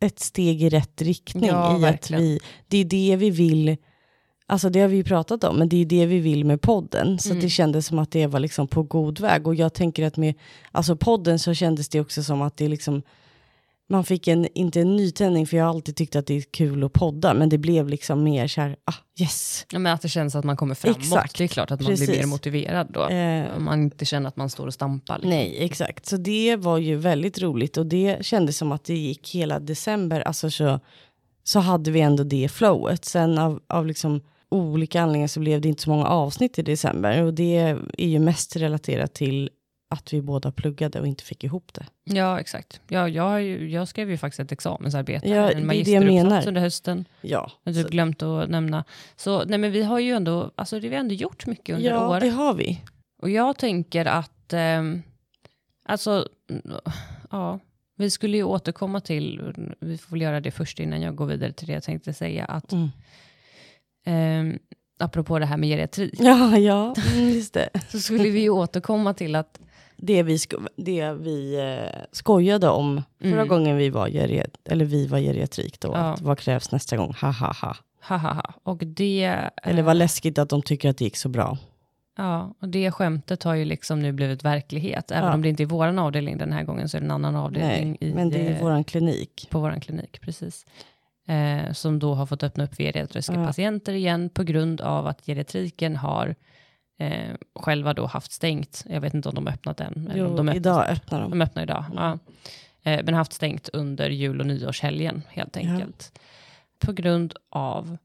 ett steg i rätt riktning. Ja, i att vi, det är det vi vill, alltså det har vi ju pratat om, men det är det vi vill med podden. Så Mm. det kändes som att det var liksom på god väg. Och jag tänker att med alltså podden så kändes det också som att det liksom, man fick en, inte en nytändning, för jag har alltid tyckt att det är kul att podda, men det blev liksom mer så här, ah, yes. ja, men att det känns att man kommer framåt. Exakt. Det är klart att man blir Precis. mer motiverad då. Eh, Om man inte känner att man står och stampar. Liksom. Nej, exakt. Så det var ju väldigt roligt och det kändes som att det gick hela december, alltså så, så hade vi ändå det flowet. Sen av, av liksom olika anledningar så blev det inte så många avsnitt i december och det är ju mest relaterat till att vi båda pluggade och inte fick ihop det. Ja, exakt. Ja, jag, jag skrev ju faktiskt ett examensarbete, Ja, en magisteruppsats under hösten. Ja, Jag har typ glömt att nämna. Så nej, men vi har ju ändå, alltså, det, vi har ändå gjort mycket under ja året. det har vi. Och jag tänker att, ehm, alltså, ja, vi skulle ju återkomma till, vi får väl göra det först innan jag går vidare till det jag tänkte säga, att Mm. Ehm, apropå det här med geriatrik, Ja, ja, mm, just det. så skulle vi ju återkomma till att, Det vi, sko- det vi eh, skojade om förra Mm. gången vi var, geri- eller vi var geriatrik då, Ja. att vad krävs nästa gång, ha ha ha. ha ha ha, och det, Eller eh, vad läskigt att de tycker att det gick så bra. ja, och det skämtet har ju liksom nu blivit verklighet, även Ja. om det inte är våran avdelning den här gången, så är det en annan avdelning Nej, i, men det är eh, våran klinik. på vår klinik, precis. Eh, som då har fått öppna upp för geriatriska Ja. patienter igen på grund av att geriatriken har eh, själva då haft stängt. Jag vet inte om de har öppnat än. Jo, de öppnar idag öppnar de. De öppnar idag, ja. Eh, men haft stängt under jul och nyårshelgen helt Ja. enkelt. På grund av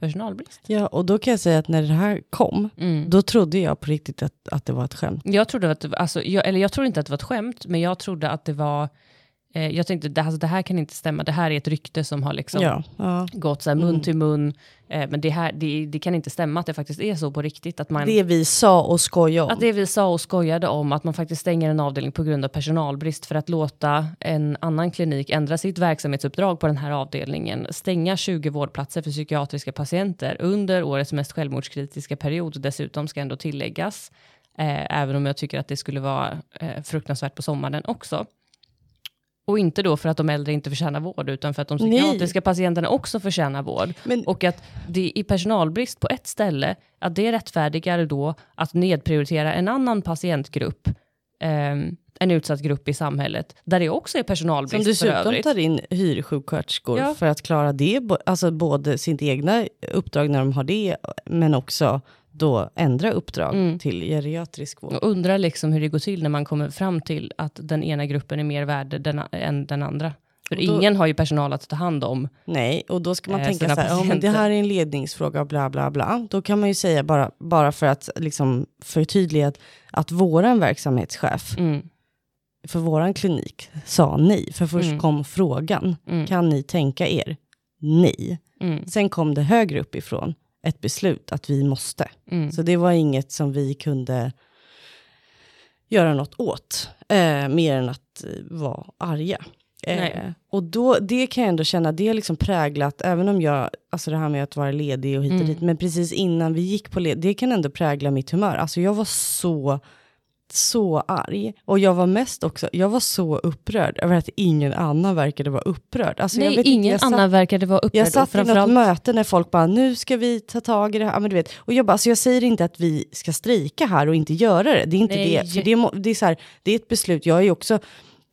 personalbrist. Ja, och då kan jag säga att när det här kom, Mm. då trodde jag på riktigt att, att det var ett skämt. Jag trodde att, alltså, jag, eller jag trodde inte att det var ett skämt, men jag trodde att det var, eh, jag tänkte det, alltså, det här kan inte stämma, det här är ett rykte som har liksom Ja, ja. gått så mun Mm. till mun. Eh, men det, här, det, det kan inte stämma att det faktiskt är så på riktigt. Att, man, Det vi sa och skojade om. att det vi sa och skojade om, att man faktiskt stänger en avdelning på grund av personalbrist för att låta en annan klinik ändra sitt verksamhetsuppdrag på den här avdelningen, stänga 20 vårdplatser för psykiatriska patienter under årets mest självmordskritiska period dessutom ska ändå tilläggas. Eh, även om jag tycker att det skulle vara eh, fruktansvärt på sommaren också. Och inte då för att de äldre inte förtjänar vård, utan för att de Nej. psykiatriska patienterna också förtjänar vård. Men, Och att det är personalbrist på ett ställe, att det rättfärdigar då att nedprioritera en annan patientgrupp, ehm, en utsatt grupp i samhället, där det också är som personalbrist för dessutom övrigt. tar in hyrsjuksköterskor Ja. för att klara det, alltså både sitt egna uppdrag när de har det, men också då ändra uppdrag Mm. till geriatrisk vård. Och undrar liksom hur det går till när man kommer fram till att den ena gruppen är mer värd den, än den andra. För då- ingen har ju personal att ta hand om. Nej, och då ska man Eh, tänka så här, men det här är en ledningsfråga, bla bla bla. Då kan man ju säga bara, bara för att liksom förtydliga att, att våran verksamhetschef Mm, för våran klinik sa nej. För först Mm. kom frågan, mm, kan ni tänka er? Nej. mm, Sen kom det högre uppifrån ett beslut att vi måste. mm. Så det var inget som vi kunde göra något åt, eh, mer än att eh, vara arga. Eh, och då, det kan jag ändå känna, det har liksom präglat, även om jag, alltså det här med att vara ledig och hit och Mm. dit, men precis innan vi gick på led, det kan ändå prägla mitt humör. Alltså jag var så, så arg. Och jag var mest också, jag var så upprörd över att ingen annan verkade vara upprörd. Alltså Nej, vet inte, ingen jag satt- annan verkade vara upprörd. jag satt i något möte när folk bara, nu ska vi ta tag i det här. Ja, men du vet. Och jag bara, alltså jag säger inte att vi ska strejka här och inte göra det. Det är inte Nej. det. För det, må- det, är så här, det är ett beslut, jag är ju också,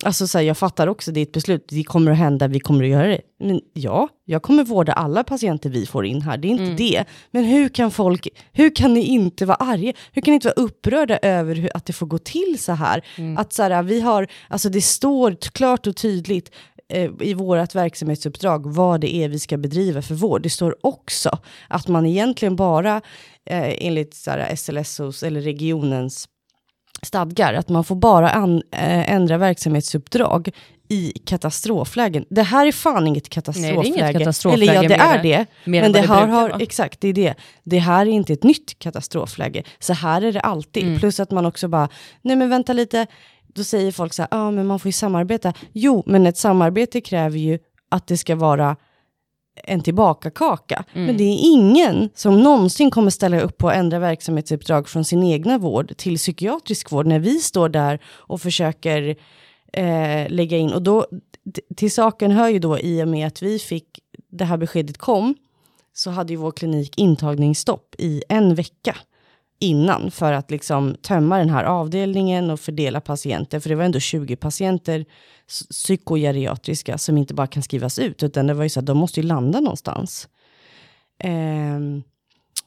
Alltså så här, jag fattar också, ett beslut, det kommer att hända, vi kommer att göra det. Men ja, jag kommer vårda alla patienter vi får in här, det är inte det. Men hur kan folk, hur kan ni inte vara arga? Hur kan ni inte vara upprörda över hur, att det får gå till så här? Att så här, vi har, alltså det står klart och tydligt eh, i vårt verksamhetsuppdrag vad det är vi ska bedriva för vård. Det står också att man egentligen bara eh, enligt så här, SLSOs eller regionens stadgar att man får bara an, äh, ändra verksamhetsuppdrag i katastroflägen. Det här är fan inget katastrofläge. katastrofläge Eller ja, det är det. Men det det här brukar har, exakt, det är det. Det här är inte ett nytt katastrofläge. Så här är det alltid. Mm. Plus att man också bara, nej men vänta lite, då säger folk så här, ja ah, men man får ju samarbeta. Jo, men ett samarbete kräver ju att det ska vara en tillbakakaka. Mm. Men det är ingen som någonsin kommer ställa upp på att ändra verksamhetsuppdrag från sin egna vård till psykiatrisk vård när vi står där och försöker eh, lägga in. Och då, till saken hör ju då i och med att vi fick, det här beskedet kom, så hade ju vår klinik intagningsstopp i en vecka innan för att liksom tömma den här avdelningen och fördela patienter. För det var ändå 20 patienter psykogeriatriska som inte bara kan skrivas ut, utan det var ju så att de måste ju landa någonstans. Eh,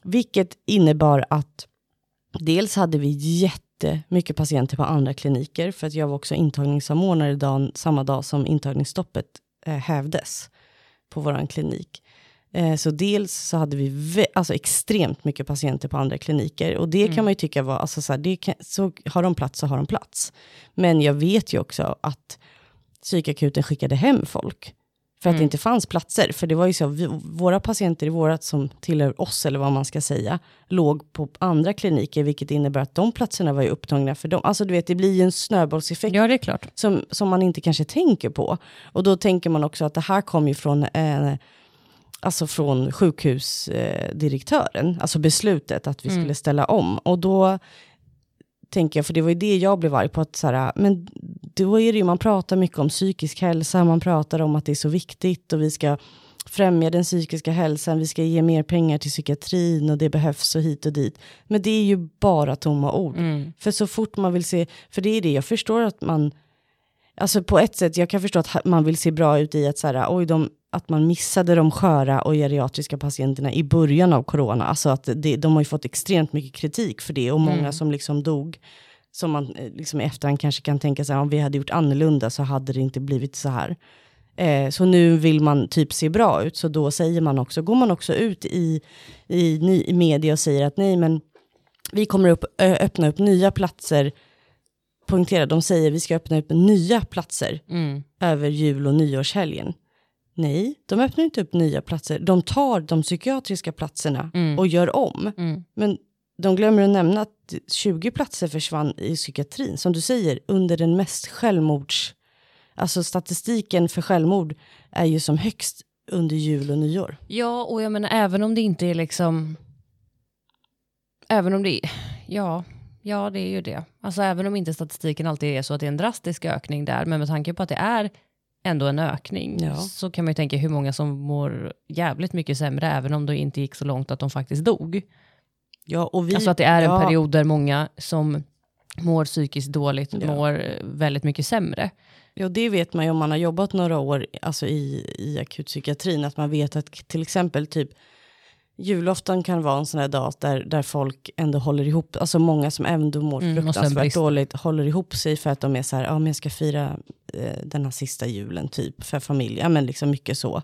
vilket innebar att dels hade vi jättemycket patienter på andra kliniker, för att jag var också intagningssamordnare dagen, samma dag som intagningsstoppet eh, hävdes på vår klinik. Eh, så dels så hade vi alltså extremt mycket patienter på andra kliniker. Och det kan man ju tycka var, alltså så, här, kan, så har de plats så har de plats. Men jag vet ju också att psykakuten skickade hem folk. För att det inte fanns platser. För det var ju så, vi, våra patienter i vårat som tillhör oss, eller vad man ska säga, låg på andra kliniker, vilket innebär att de platserna var ju upptagna för dem. Alltså du vet, det blir ju en snöbollseffekt Ja, det är klart. som, som man inte kanske tänker på. Och då tänker man också att det här kom ju från, eh, alltså från sjukhusdirektören, alltså beslutet att vi skulle ställa om. Och då tänker jag, för det var ju det jag blev arg på, att så här, men då är det ju, man pratar mycket om psykisk hälsa, man pratar om att det är så viktigt och vi ska främja den psykiska hälsan, vi ska ge mer pengar till psykiatrin och det behövs och hit och dit. Men det är ju bara tomma ord. För så fort man vill se, för det är det, jag förstår att man, alltså på ett sätt, jag kan förstå att man vill se bra ut i att så här, oj, de, att man missade de sköra och geriatriska patienterna i början av corona. Alltså att det, de har ju fått extremt mycket kritik för det och många som liksom dog som man eh, liksom i efterhand kanske kan tänka sig, om vi hade gjort annorlunda så hade det inte blivit så här. Eh, så nu vill man typ se bra ut, så då säger man också, går man också ut i, i, i media och säger att nej men vi kommer upp, öppna upp nya platser, poängtera, de säger vi ska öppna upp nya platser Mm. över jul och nyårshelgen. Nej, de öppnar inte upp nya platser. De tar de psykiatriska platserna och gör om. Mm. Men de glömmer att nämna att 20 platser försvann i psykiatrin. Som du säger, under den mest självmords... Alltså statistiken för självmord är ju som högst under jul och nyår. Ja, och jag menar även om det inte är liksom... Även om det är... Ja, ja, det är ju det. Alltså även om inte statistiken alltid är så att det är en drastisk ökning där, men med tanke på att det är ändå en ökning, Ja. så kan man ju tänka hur många som mår jävligt mycket sämre, även om det inte gick så långt att de faktiskt dog. Ja, och vi, Alltså att det är en ja, period där många som mår psykiskt dåligt Ja. mår väldigt mycket sämre. Ja, det vet man ju om man har jobbat några år alltså i, i akutpsykiatrin. Att man vet att till exempel typ julafton kan vara en sån här dag där, där folk ändå håller ihop. Alltså många som ändå mår Mm, fruktansvärt dåligt håller ihop sig för att de är så här, ja men jag ska fira eh, den här sista julen typ för familjen. Men liksom mycket så.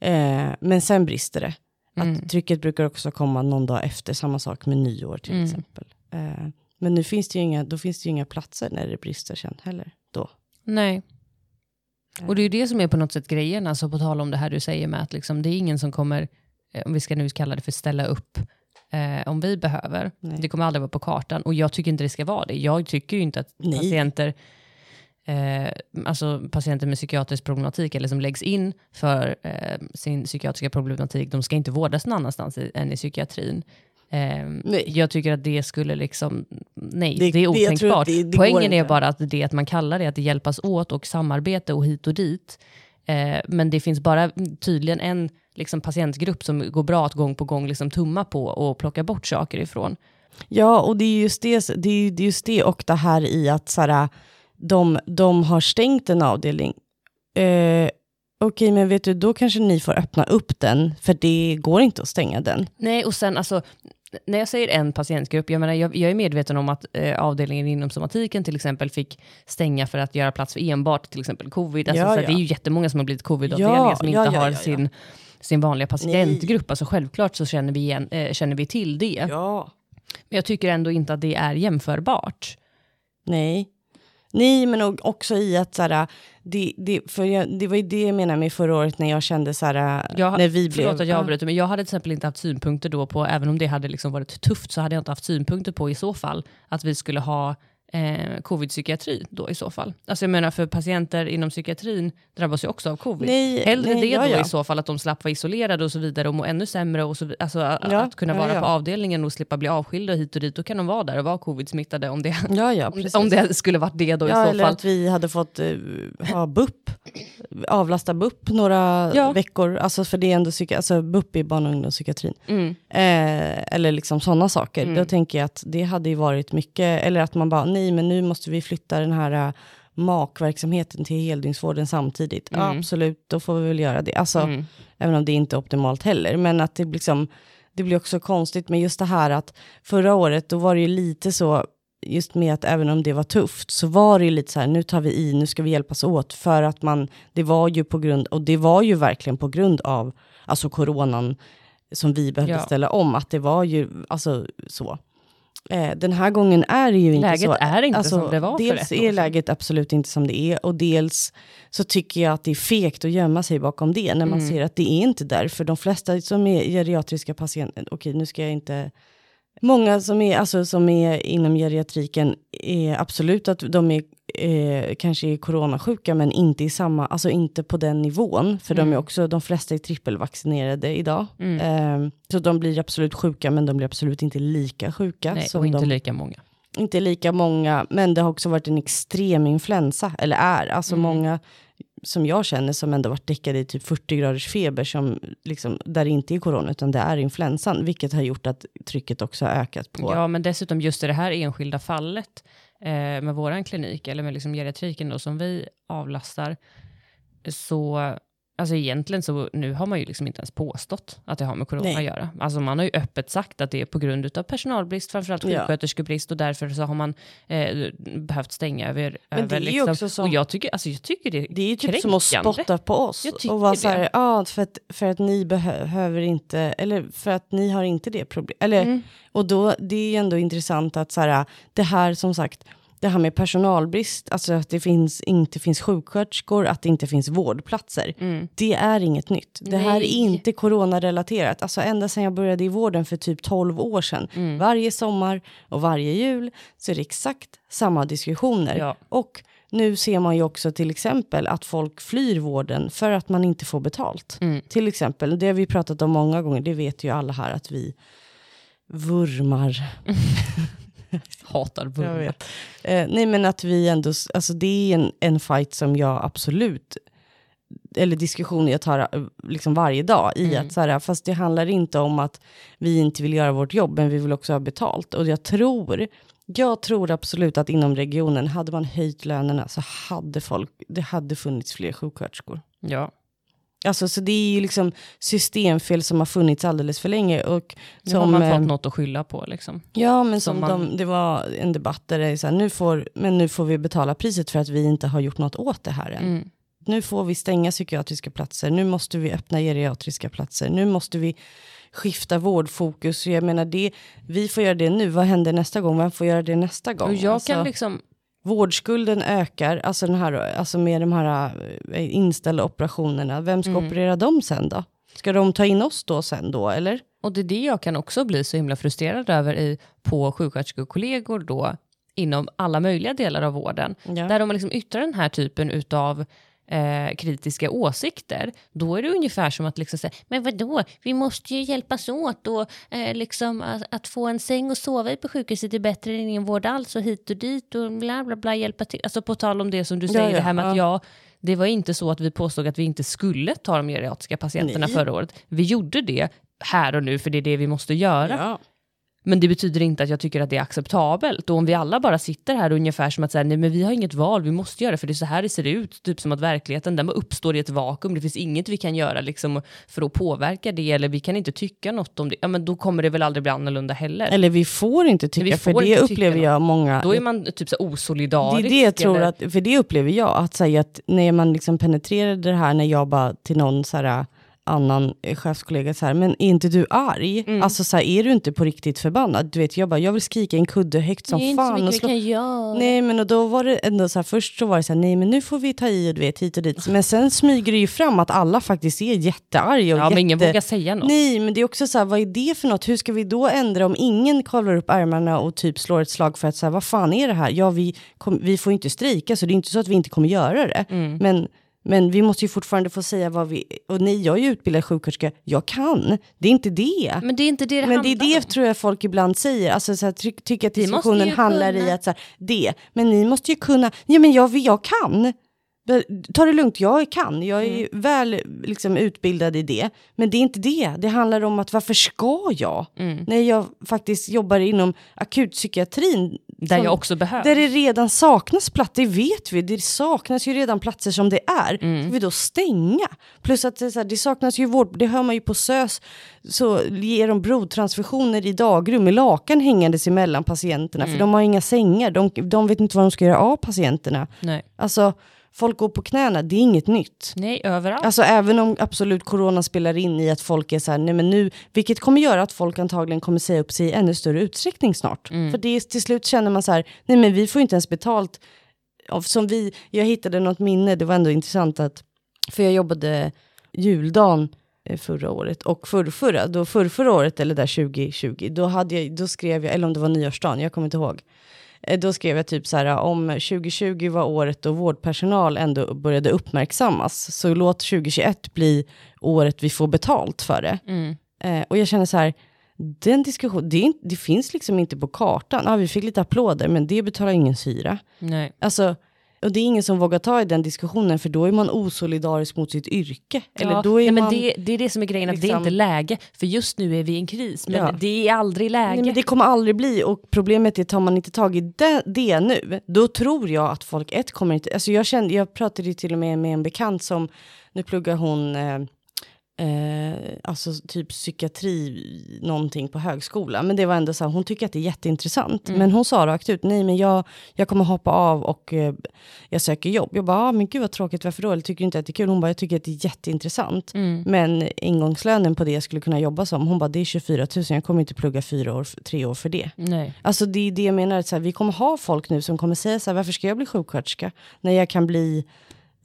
Eh, men sen brister det. Mm. Att trycket brukar också komma någon dag efter, samma sak med nyår till Mm. exempel. Eh, men nu finns det ju inga, då finns det ju inga platser när det brister sen heller. Då. Nej. Och det är ju det som är på något sätt grejen, alltså på tal om det här du säger med att liksom, det är ingen som kommer, eh, om vi ska nu kalla det för ställa upp, eh, om vi behöver. Nej. Det kommer aldrig vara på kartan och jag tycker inte det ska vara det. Jag tycker ju inte att Nej. patienter, eh, alltså patienter med psykiatrisk problematik eller som läggs in för eh, sin psykiatriska problematik, de ska inte vårdas någon annanstans i, än i psykiatrin. Eh, Nej. Jag tycker att det skulle liksom, nej, Det- det, är otänkbart. det- det Poängen är bara att det att man kallar det att det hjälpas åt och samarbete och hit och dit. Eh, men det finns bara tydligen en liksom, patientgrupp som går bra att gång på gång liksom, tumma på och plocka bort saker ifrån. Ja, och det är just det, det, är, det är just det och det här i att så här, de, de har stängt en avdelning. Eh, Okej, men vet du, då kanske ni får öppna upp den, för det går inte att stänga den. Nej, och sen alltså, när jag säger en patientgrupp, jag, menar, jag, jag är medveten om att eh, avdelningen inom somatiken till exempel fick stänga för att göra plats för enbart till exempel covid. Alltså, Ja, ja. Det är ju jättemånga som har blivit covid-avdelningar Ja, som inte har. Sin, sin vanliga patientgrupp. Alltså, självklart så känner vi, igen, eh, känner vi till det. Ja. Men jag tycker ändå inte att det är jämförbart. Nej. Nej, men också i att så här, det, det, för jag, det var ju det jag menade med förra året när jag kände så här, Jag, när vi blev... förlåt att jag avbryter, men jag hade till exempel inte haft synpunkter då på, även om det hade liksom varit tufft, så hade jag inte haft synpunkter på i så fall att vi skulle ha eh, covid-psykiatri då i så fall. Alltså jag menar för patienter inom psykiatrin drabbas ju också av covid. Nej, Hellre nej, det ja, då ja. i så fall, att de slapp vara isolerade och så vidare och må ännu sämre. Och så, alltså, Ja, att kunna vara på avdelningen och slippa bli avskilda hit och dit, då kan de vara där och vara covid-smittade om det, precis. om det skulle varit det då i så eller fall. att vi hade fått eh, ha BUP, avlasta BUP några veckor. Alltså för det är ändå psyki- alltså BUP i barn och ungdomspsykiatrin. Mm. Eh, eller liksom sådana saker. Mm. Då tänker jag att det hade ju varit mycket, eller att man bara, nej men nu måste vi flytta den här uh, makverksamheten till heldygnsvården samtidigt. Ja, Mm. absolut, då får vi väl göra det. Alltså, Mm. även om det inte är optimalt heller. Men att det liksom, det blir också konstigt med just det här att förra året, då var det ju lite så, just med att även om det var tufft, så var det ju lite så här, nu tar vi i, nu ska vi hjälpas åt, för att man, det var ju på grund, och det var ju verkligen på grund av, alltså coronan, som vi behövde Ja. ställa om, att det var ju, alltså så. Eh, den här gången är det ju inte Läget så. är inte Alltså, som det var för Dels ett år är läget absolut inte som det är, och dels så tycker jag att det är fegt att gömma sig bakom det, när man Mm. ser att det är inte där. För de flesta som är geriatriska patienter, okej nu ska jag inte... Många som är, alltså, som är inom geriatriken är absolut att de är eh, kanske är coronasjuka, men inte i samma, alltså inte på den nivån. För de är Mm. också, de flesta är trippelvaccinerade idag. Mm. Eh, så de blir absolut sjuka, men de blir absolut inte lika sjuka. Nej, och inte de, lika många. inte lika många, men det har också varit en extrem influensa, eller är. Alltså Mm. många som jag känner som ändå varit däckade i typ 40 graders feber, som liksom, där det inte är corona, utan det är influensan, vilket har gjort att trycket också har ökat på. Ja, men dessutom just i det här enskilda fallet Eh, med vår klinik, eller med liksom geriatriken då, som vi avlastar, så Alltså egentligen så nu har man ju liksom inte ens påstått att det har med corona Nej. att göra. Alltså man har ju öppet sagt att det är på grund av personalbrist, framförallt sjuksköterskebrist och därför så har man eh, behövt stänga över. Men det över är ju liksom. också som- Och jag tycker, alltså jag tycker det, Det är ju typ som att kränkande. spotta på oss. Och vara så här, ja, för att, för att ni behö- behöver inte, eller för att ni har inte det problemet. Eller, Mm. Och då, det är ju ändå intressant att så här, det här som sagt, det här med personalbrist, alltså att det finns, inte finns sjuksköterskor, att det inte finns vårdplatser. Mm. Det är inget nytt. Det här är Nej. inte coronarelaterat. Alltså ända sedan jag började i vården för typ 12 år sedan. Mm. Varje sommar och varje jul så är det exakt samma diskussioner. Ja. Och nu ser man ju också till exempel att folk flyr vården för att man inte får betalt. Mm. Till exempel, det har vi pratat om många gånger, det vet ju alla här att vi vurmar. Hatar Jag vet. Eh, nej men att vi ändå, alltså det är en, en fight som jag absolut, eller diskussion jag tar eh, liksom varje dag i Mm. att så här, fast det handlar inte om att vi inte vill göra vårt jobb, men vi vill också ha betalt. Och jag tror, jag tror absolut att inom regionen, hade man höjt lönerna så hade folk, det hade funnits fler sjuksköterskor. Ja. Alltså så det är ju liksom systemfel som har funnits alldeles för länge. Och Nu har som, man eh, fått något att skylla på liksom. Ja, men Som som man- de, det var en debatt där det är så här, nu får, men nu får vi betala priset för att vi inte har gjort något åt det här än. Mm. Nu får vi stänga psykiatriska platser, nu måste vi öppna geriatriska platser, nu måste vi skifta vårdfokus. Jag menar, det, vi får göra det nu, vad händer nästa gång? Vem får göra det nästa gång? Och jag Alltså, kan liksom, Vårdskulden ökar, alltså, den här, alltså med de här eh, inställda operationerna. Vem ska Mm. operera dem sen då? Ska de ta in oss då sen då, eller? och det är det jag kan också bli så himla frustrerad över i, på sjuksköterskekollegor då, inom alla möjliga delar av vården, Ja. där de liksom yttrar den här typen utav eh, kritiska åsikter, då är det ungefär som att liksom säga, men vadå, vi måste ju hjälpas åt och eh, liksom att, att få en säng och sova i på sjukhuset är bättre än ingen vård alls och hit och dit och bla bla bla hjälpa till. Alltså på tal om det som du säger, ja, det här med att ja. jag det var inte så att vi påstod att vi inte skulle ta de geriatriska patienterna Nej. förra året. Vi gjorde det här och nu, för det är det vi måste göra. Men det betyder inte att jag tycker att det är acceptabelt. Och om vi alla bara sitter här ungefär som att säga, nej men vi har inget val, vi måste göra det, för det är så här det ser ut. Typ som att verkligheten den uppstår i ett vakuum, det finns inget vi kan göra liksom, för att påverka det, eller vi kan inte tycka något om det. Ja men då kommer det väl aldrig bli annorlunda heller. Eller vi får inte tycka, Vi för får det upplever något. jag många... Då är man typ så det osolidarisk. är det jag tror eller- att, för det upplever jag, att säga att när man liksom penetrerade det här, när jag bara till någon så här, annan chefskollega så här, men är inte du arg? Mm. Alltså så här, är du inte på riktigt förbannad? Du vet, jag bara, jag vill skrika en kudde högt som det är inte så fan. och mycket vi slå- kan göra. Nej men och då var det ändå så här, först så var det så här, nej men nu får vi ta i och du vet hit och dit. Men sen smyger det ju fram att alla faktiskt är jättearga och ja, jätte... men ingen vågar säga något. Nej, men det är också så här, vad är det för något? Hur ska vi då ändra om ingen kavlar upp ärmarna och typ slår ett slag för att säga, vad fan är det här? Ja, vi, kom, vi får inte strejka, så det är inte så att vi inte kommer göra det. Mm. Men, men vi måste ju fortfarande få säga vad vi... Och nej, jag är ju utbildad sjuksköterska, jag kan. Det är inte det. Men det är inte det det Men det är det om. tror jag folk ibland säger, alltså så här, ty, tycker att diskussionen handlar i kunna. att så här, det, men ni måste ju kunna, ja men jag, jag kan. Ta det lugnt, jag kan, jag är Mm. väl liksom, utbildad i det. Men det är inte det, det handlar om att varför ska jag? Mm. När jag faktiskt jobbar inom akutpsykiatrin. Där som- jag också behövs. där det redan saknas platser, det vet vi. Det saknas ju redan platser som det är. Mm. Ska vi då stänga? Plus att det, så här, det saknas ju vård, det hör man ju på SÖS, så ger de blodtransfusioner i dagrum med lakan hängandes emellan patienterna. Mm. För de har inga sängar, de, de vet inte vad de ska göra av patienterna. Nej. Alltså, folk går på knäna, det är inget nytt. Nej, överallt. Alltså även om absolut corona spelar in i att folk är så här, nej men nu, vilket kommer göra att folk antagligen kommer säga upp sig i ännu större utsträckning snart. För det är, till slut känner man så här, nej men vi får inte ens betalt. Som vi, jag hittade något minne, det var ändå intressant att, för jag jobbade juldagen eh, förra året och förrförra, då förrförra året eller där 2020, då, hade jag, då skrev jag, eller om det var nyårsdagen, jag kommer inte ihåg. Eh, Då skrev jag typ så här, om 2020 var året då vårdpersonal ändå började uppmärksammas, så låt 2021 bli året vi får betalt för det. Mm. Eh, och jag känner så här, den diskussionen, det, det finns liksom inte på kartan. Ja, vi fick lite applåder, men det betalar ingen hyra. Nej. Alltså, och det är ingen som vågar ta i den diskussionen, för då är man osolidarisk mot sitt yrke. Eller ja, då är nej, men man... det, det är det som är grejen, att det är liksom- inte läge. För just nu är vi i en kris, men Ja. det är aldrig läge. Nej, men det kommer aldrig bli och problemet är tar man inte tag i det, det nu, då tror jag att folk ett kommer inte, alltså jag kände, jag pratade ju till och med med en bekant som, nu pluggar hon eh, eh, alltså typ psykiatri någonting på högskola, men det var ändå så här, hon tycker att det är jätteintressant, men hon sa rakt ut, nej men jag, jag kommer hoppa av och eh, jag söker jobb. Jag bara, ah, men gud vad tråkigt, varför då? Eller tycker du inte att det är kul? Hon bara, jag tycker att det är jätteintressant. Mm. Men ingångslönen på det jag skulle kunna jobba som, hon bara, det är 24 000, jag kommer inte plugga fyra år, tre år för det. Nej. Alltså det är det jag menar, att så här, vi kommer ha folk nu som kommer säga så här, varför ska jag bli sjuksköterska? När jag kan bli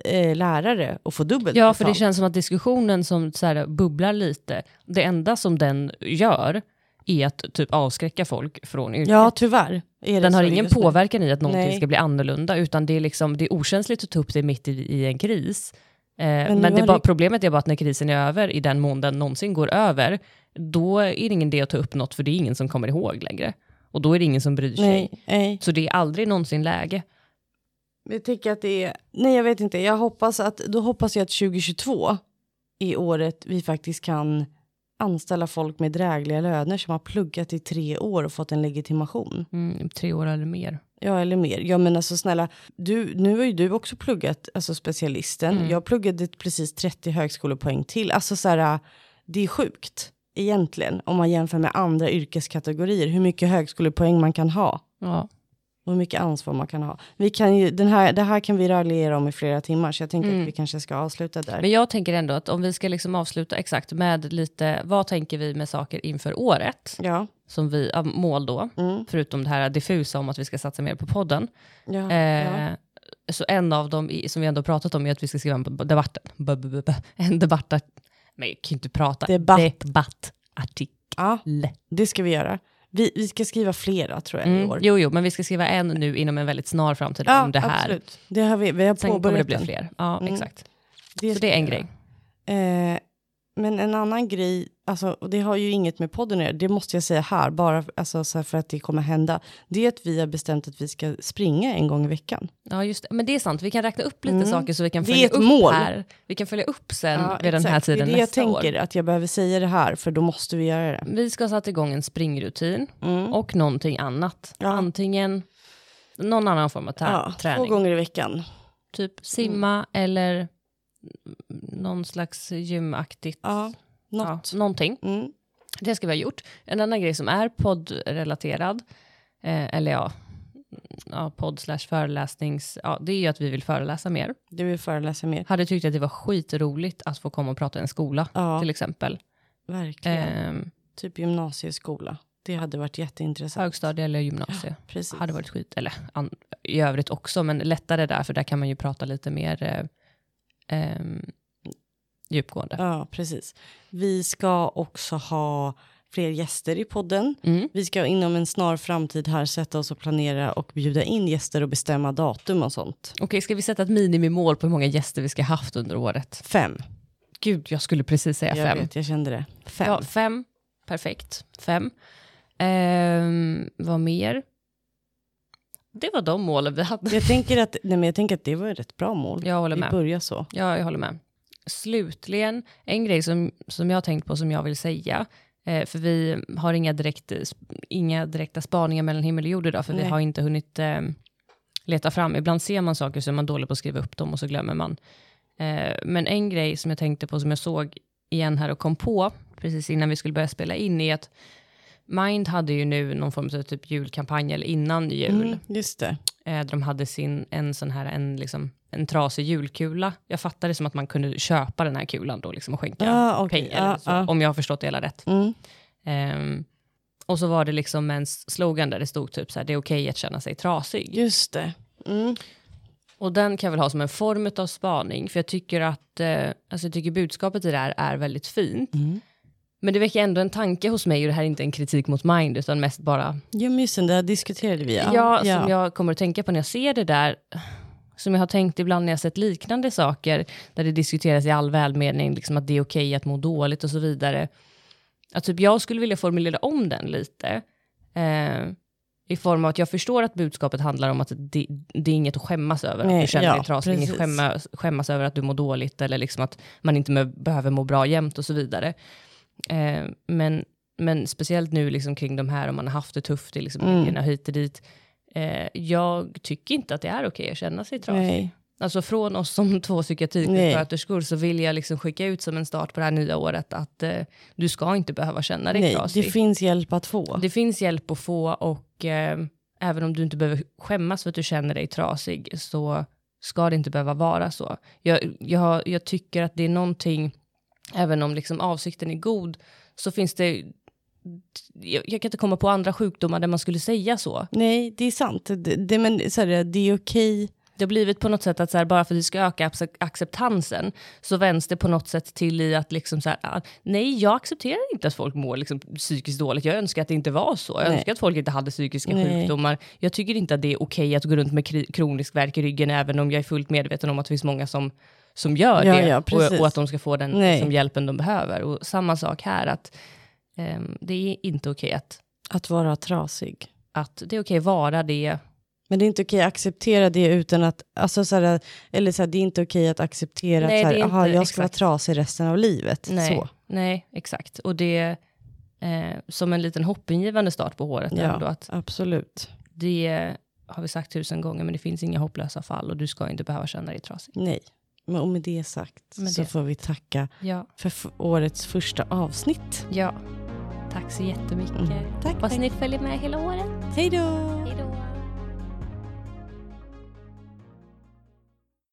eh, lärare och få dubbelt Ja, för det känns som att diskussionen som så här, bubblar lite, det enda som den gör är att typ avskräcka folk från yrket. Ja, tyvärr. Den har ingen påverkan i att någonting Nej. ska bli annorlunda, utan det är, liksom, det är okänsligt att ta upp det mitt i, i en kris. Eh, men nu det bara, det- problemet är bara att när krisen är över, i den mån den någonsin går över, då är det ingen idé att ta upp något, för det är ingen som kommer ihåg längre. Och då är det ingen som bryr sig. Nej, nej. Så det är aldrig någonsin läge. Jag tycker att det är, nej jag vet inte, jag hoppas att, då hoppas jag att 2022 är året vi faktiskt kan anställa folk med drägliga löner som har pluggat i tre år och fått en legitimation. Mm, tre år eller mer. Ja, eller mer. Ja, men alltså snälla, du, nu har ju du också pluggat, alltså specialisten. Mm. Jag pluggade precis 30 högskolepoäng till. Alltså så här, det är sjukt egentligen om man jämför med andra yrkeskategorier, hur mycket högskolepoäng man kan ha. Ja. Och hur mycket ansvar man kan ha. Vi kan ju, den här, det här kan vi raljera om i flera timmar, så jag tänker Mm. att vi kanske ska avsluta där. Men jag tänker ändå att om vi ska liksom avsluta exakt med lite, vad tänker vi med saker inför året? Ja. Som vi, mål då, Mm. förutom det här diffusa om att vi ska satsa mer på podden. Ja, Eh, ja. Så en av dem som vi ändå pratat om är att vi ska skriva en debatt, en debatt, men jag kan ju inte prata, Debatt. debattartikel. ja, det ska vi göra. Vi, vi ska skriva flera tror jag i Mm, år. jo, jo, men vi ska skriva en nu inom en väldigt snar framtid ja, om det här. absolut. Det har vi, vi har Sen kommer det bli fler. Ja, Mm. exakt. Det Så det är en grej. Eh, Men en annan grej, alltså, och det har ju inget med podden att göra, det måste jag säga här, bara alltså, så här för att det kommer hända, det är att vi har bestämt att vi ska springa en gång i veckan. Ja, just det. Men det är sant, vi kan räkna upp lite Mm. saker så vi kan Det är följa ett upp mål. här. Vi kan följa upp sen Ja, vid den här exakt. tiden Det är det jag nästa år. tänker, att jag behöver säga det här, för då måste vi göra det. Vi ska ha satt igång en springrutin Mm. och någonting annat. Ja. Antingen någon annan form av Ja, två träning. gånger i veckan. Typ simma eller någon slags gymaktigt. Ja, Ja, någonting. Mm. Det ska vi ha gjort. En annan grej som är poddrelaterad, eh, eller ja, ja podd slash föreläsnings, ja, det är ju att vi vill föreläsa mer. Du vill föreläsa mer. Hade tyckt att det var skitroligt att få komma och prata i en skola, Ja, till exempel. verkligen. Eh, Typ gymnasieskola. Det hade varit jätteintressant. högstadie eller gymnasie. Precis. Hade varit skit, eller an, i övrigt också, men lättare där, för där kan man ju prata lite mer eh, ehm, djupgående. Ja, precis. Vi ska också ha fler gäster i podden. Mm. Vi ska inom en snar framtid här sätta oss och planera och bjuda in gäster och bestämma datum och sånt. Okej, ska vi sätta ett minimimål på hur många gäster vi ska ha haft under året? Fem. Gud, jag skulle precis säga Jag fem. vet, jag kände det. Fem. Ja, fem. Perfekt. Fem. Ehm, vad mer? Det var de målen vi hade. Jag, tänker att, nej, men jag tänker att det var ett rätt bra mål. Jag håller Vi med. börjar så. Ja, jag håller med. Slutligen, en grej som, som jag har tänkt på som jag vill säga, eh, för vi har inga, direkt, inga direkta spaningar mellan himmel och jord idag, för vi Nej. har inte hunnit eh, leta fram. Ibland ser man saker så är man dålig på att skriva upp dem och så glömmer man. Eh, men en grej som jag tänkte på, som jag såg igen här och kom på, precis innan vi skulle börja spela in, är att Mind hade ju nu någon form av typ julkampanj, eller innan jul, Mm, just det. Eh, där de hade sin, en sån här, en, liksom, en trasig julkula. Jag fattade det som att man kunde köpa den här kulan då liksom, och skänka Ah, okej. pengar, Ah, så, ah. om jag har förstått det hela rätt. Mm. Ehm, och så var det liksom en slogan där det stod typ så här, det är okej att känna sig trasig. Just det. Mm. Och den kan jag väl ha som en form av spaning, för jag tycker att, eh, alltså jag tycker budskapet i det här är väldigt fint. Mm. Men det väcker ändå en tanke hos mig, och det här är inte en kritik mot Mind, utan mest bara Ja, men just det, där diskuterade vi. Ja, som jag kommer att tänka på när jag ser det där, som jag har tänkt ibland när jag sett liknande saker, där det diskuteras i all välmening, liksom att det är okej att må dåligt och så vidare. Att typ jag skulle vilja formulera om den lite, eh, i form av att jag förstår att budskapet handlar om att det, det är inget att skämmas över, att Nej, du känner ja, dig trasig, inget skämmas, skämmas över att du mår dåligt, eller liksom att man inte behöver må bra jämt och så vidare. Eh, men, men speciellt nu liksom kring de här, om man har haft det tufft i liksom Mm. hit och dit. Eh, jag tycker inte att det är okej att känna sig trasig. Nej. Alltså från oss som två psykiatrisjuksköterskor så vill jag liksom skicka ut som en start på det här nya året att eh, du ska inte behöva känna dig Nej, det trasig. finns hjälp att få. Det finns hjälp att få och eh, även om du inte behöver skämmas för att du känner dig trasig så ska det inte behöva vara så. Jag, jag, jag tycker att det är någonting, även om liksom avsikten är god, så finns det, jag, jag kan inte komma på andra sjukdomar där man skulle säga så. Nej, det är sant. Det, det, men, så här, det är okej. Det har blivit på något sätt att så här, bara för att vi ska öka acce- acceptansen så vänds det på något sätt till i att liksom så här, ah, nej jag accepterar inte att folk mår liksom psykiskt dåligt. Jag önskar att det inte var så. Jag Nej. önskar att folk inte hade psykiska Nej. sjukdomar. Jag tycker inte att det är okej att gå runt med kronisk värk i ryggen även om jag är fullt medveten om att det finns många som, som gör Ja, det ja, och, och att de ska få den liksom, hjälpen de behöver. Och samma sak här, att ehm, det är inte okej att, Att vara trasig. att det är okej att vara det. Men det är inte okej att acceptera det utan att, alltså så här, eller så här, det är inte okej att acceptera Nej, att så här, aha, jag ska exakt. vara trasig resten av livet. Nej, Så. nej exakt. Och det eh, som en liten hoppingivande start på året ändå. Ja, Att absolut. det har vi sagt tusen gånger, men det finns inga hopplösa fall och du ska inte behöva känna dig trasig. Nej. Men och med det sagt Med så det får vi tacka Ja, för årets första avsnitt. ja. Tack så jättemycket. Mm. Tack, Hoppas tack. ni följer med hela året. Hej då! Hej då!